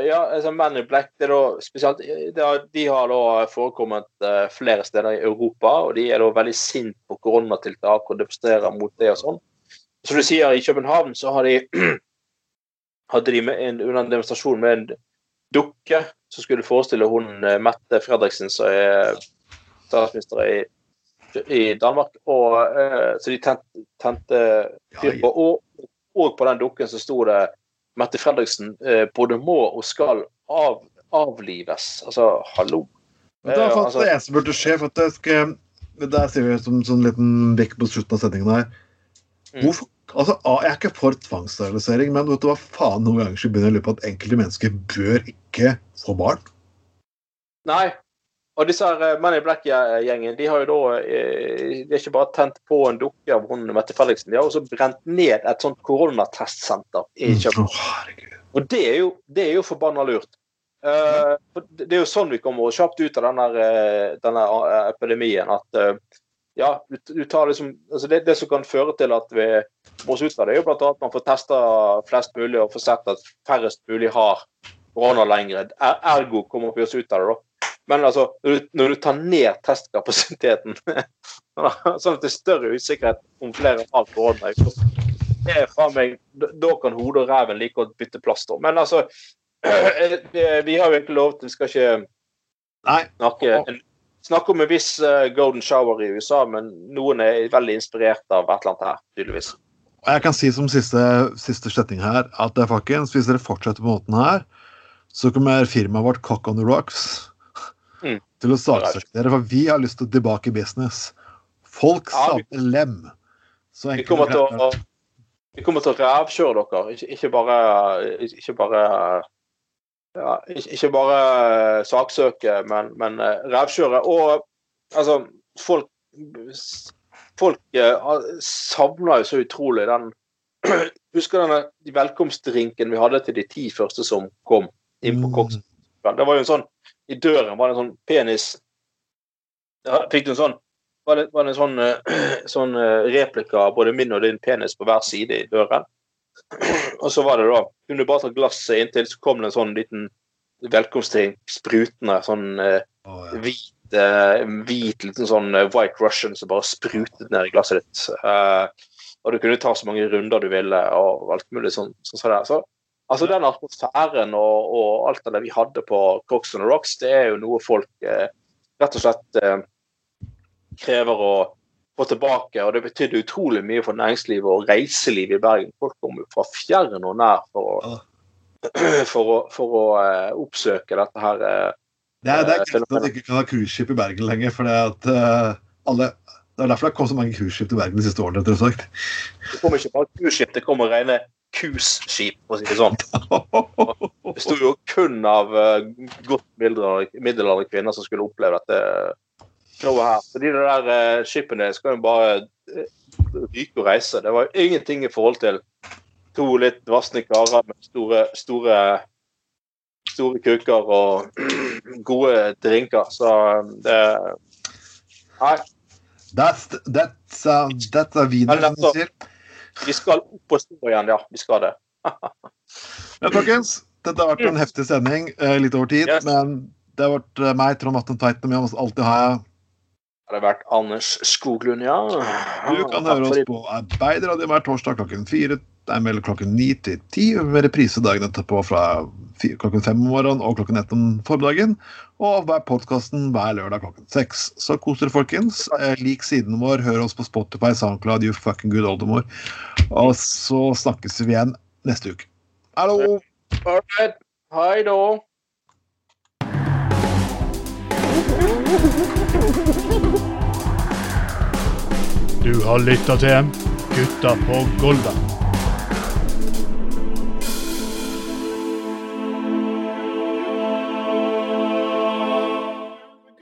Ja, altså Men in Black det er da spesielt har, De har da forekommet eh, flere steder i Europa, og de er da veldig sint på koronatiltak og demonstrerer mot det og sånn. Som du sier, i København så har de [CLEARS THROAT] hadde de med en, under en demonstrasjon med en dukke som skulle forestille hun eh, Mette Fredriksen, som er statsminister i, i Danmark. Og, eh, så de tente, tente fyr på. Og, og på den dukken så sto det Mette Fredriksen eh, både må og skal av, avlives. Altså, hallo. Men det er faktisk altså- det eneste som burde skje. skal, Der sier vi som sånn liten vekk på slutten av sendingen her. Mm. Hvorfor, altså, Jeg er ikke for tvangssterilisering, men vet du hva faen noen ganger så begynner jeg å lure på at enkelte mennesker bør ikke få barn. Nei. Og disse her eh, Men in Black-gjengen de har jo da eh, De har ikke bare tent på en dukke av hun Mette Fredriksen, de har også brent ned et sånt koronatestsenter i København. Og det er jo, det er jo forbanna lurt. Eh, det er jo sånn vi kommer oss kjapt ut av denne, denne epidemien. At ja, du, tar liksom altså det, det som kan føre til at vi må oss ut av det, er jo annet at man får testa flest mulig og får sett at færrest mulig har korona lenger. Er- Ergo kommer vi oss ut av det, da. Men altså, når du, når du tar ned testkapasiteten, [LAUGHS] sånn at det er større usikkerhet om flere har korona det er faen meg, da kan hodet og ræven like godt bytte plass, da. Men altså [CLEARS THROAT] eh, Vi har jo egentlig lovet Vi skal ikke Nei. snakke en snakker om en viss eh, golden shower i USA, men noen er veldig inspirert av et eller annet her, tydeligvis. Og jeg kan si som siste, siste sletting her at det er folkens, hvis dere fortsetter på måten her, så kommer firmaet vårt Cock on the Rocks Mm. til å saksøke dere, for vi har lyst til å tilbake i business. Folk Ja, savner lem. Så Vi kommer til å, vi kommer til å rævkjøre dere, ikke, ikke bare Ikke bare ja, ikke, bare saksøke, men, men eh, rævkjøre. Og altså Folk Folk eh, savner jo så utrolig den [CLEARS THROAT] Husker denne de velkomstdrinken vi hadde til de ti første som kom inn på koks? Det var jo en sånn I døren var det en sånn penis Fikk du en sånn var det, var det en sånn, eh, [CLEARS THROAT] sånn eh, replika av både min og din penis på hver side i døren. [CLEARS THROAT] Og så var det da Kunne du bare ta glasset inntil, så kom det en sånn liten velkomstdrink sprutende. Sånn eh, oh, ja. hvit, eh, hvit liten sånn White Russian som bare sprutet ned i glasset ditt. Eh, og du kunne ta så mange runder du ville, og alt mulig sånn. sånn som det. Så, altså Den atmosfæren og, og alt det vi hadde på Cox on the Rocks, det er jo noe folk eh, rett og slett eh, krever å få tilbake. Og det betydde utrolig mye for næringslivet og reiselivet i Bergen. Folk kom jo fra fjern og nær for å, [CLEARS THROAT] for å, for å eh, oppsøke dette her. eh, Det er, det er greit at du ikke kan ha cruiseskip i Bergen lenger, for det, at, eh, alle, det er derfor det har kommet så mange cruiseskip til Bergen de siste årene. Det kommer ikke bare cruiseskip, det kommer rene cruiseskip, for å si det sånn. [LAUGHS] Det sto jo kun av eh, godt middelaldrende kvinner som skulle oppleve dette showet her. Så de der uh, skipene skal jo bare eh, ryke og reise. Det var jo ingenting i forhold til to litt vassne karer med store, store store kuker og [CLEARS THROAT] gode drinker. Så eh, det Nei, That's, that's, uh, that's a wiener, som sier. Vi skal opp og stå igjen, ja. Vi skal det. [LAUGHS] Men folkens, dette har vært en heftig sending, eh, litt over tid. Yes. Men det har vært eh, meg, Trond Atten Tveiten, og med oss alltid har jeg Det har vært Anders Skoglund, ja. Du kan høre oss på Arbeiderradioen hver torsdag klokken fire. Det er mellom klokken ni til ti, med reprise dagen etterpå fra klokken fem om morgenen og klokken ett om formiddagen. Og hver podkasten hver lørdag klokken seks. Så kos dere, folkens. Eh, Lik siden vår, hør oss på Spotify, SoundCloud, you fucking good oldemor. Og så snakkes vi igjen neste uke. Hallo! All. Hei da. Du har lytta til Gutta på Golda.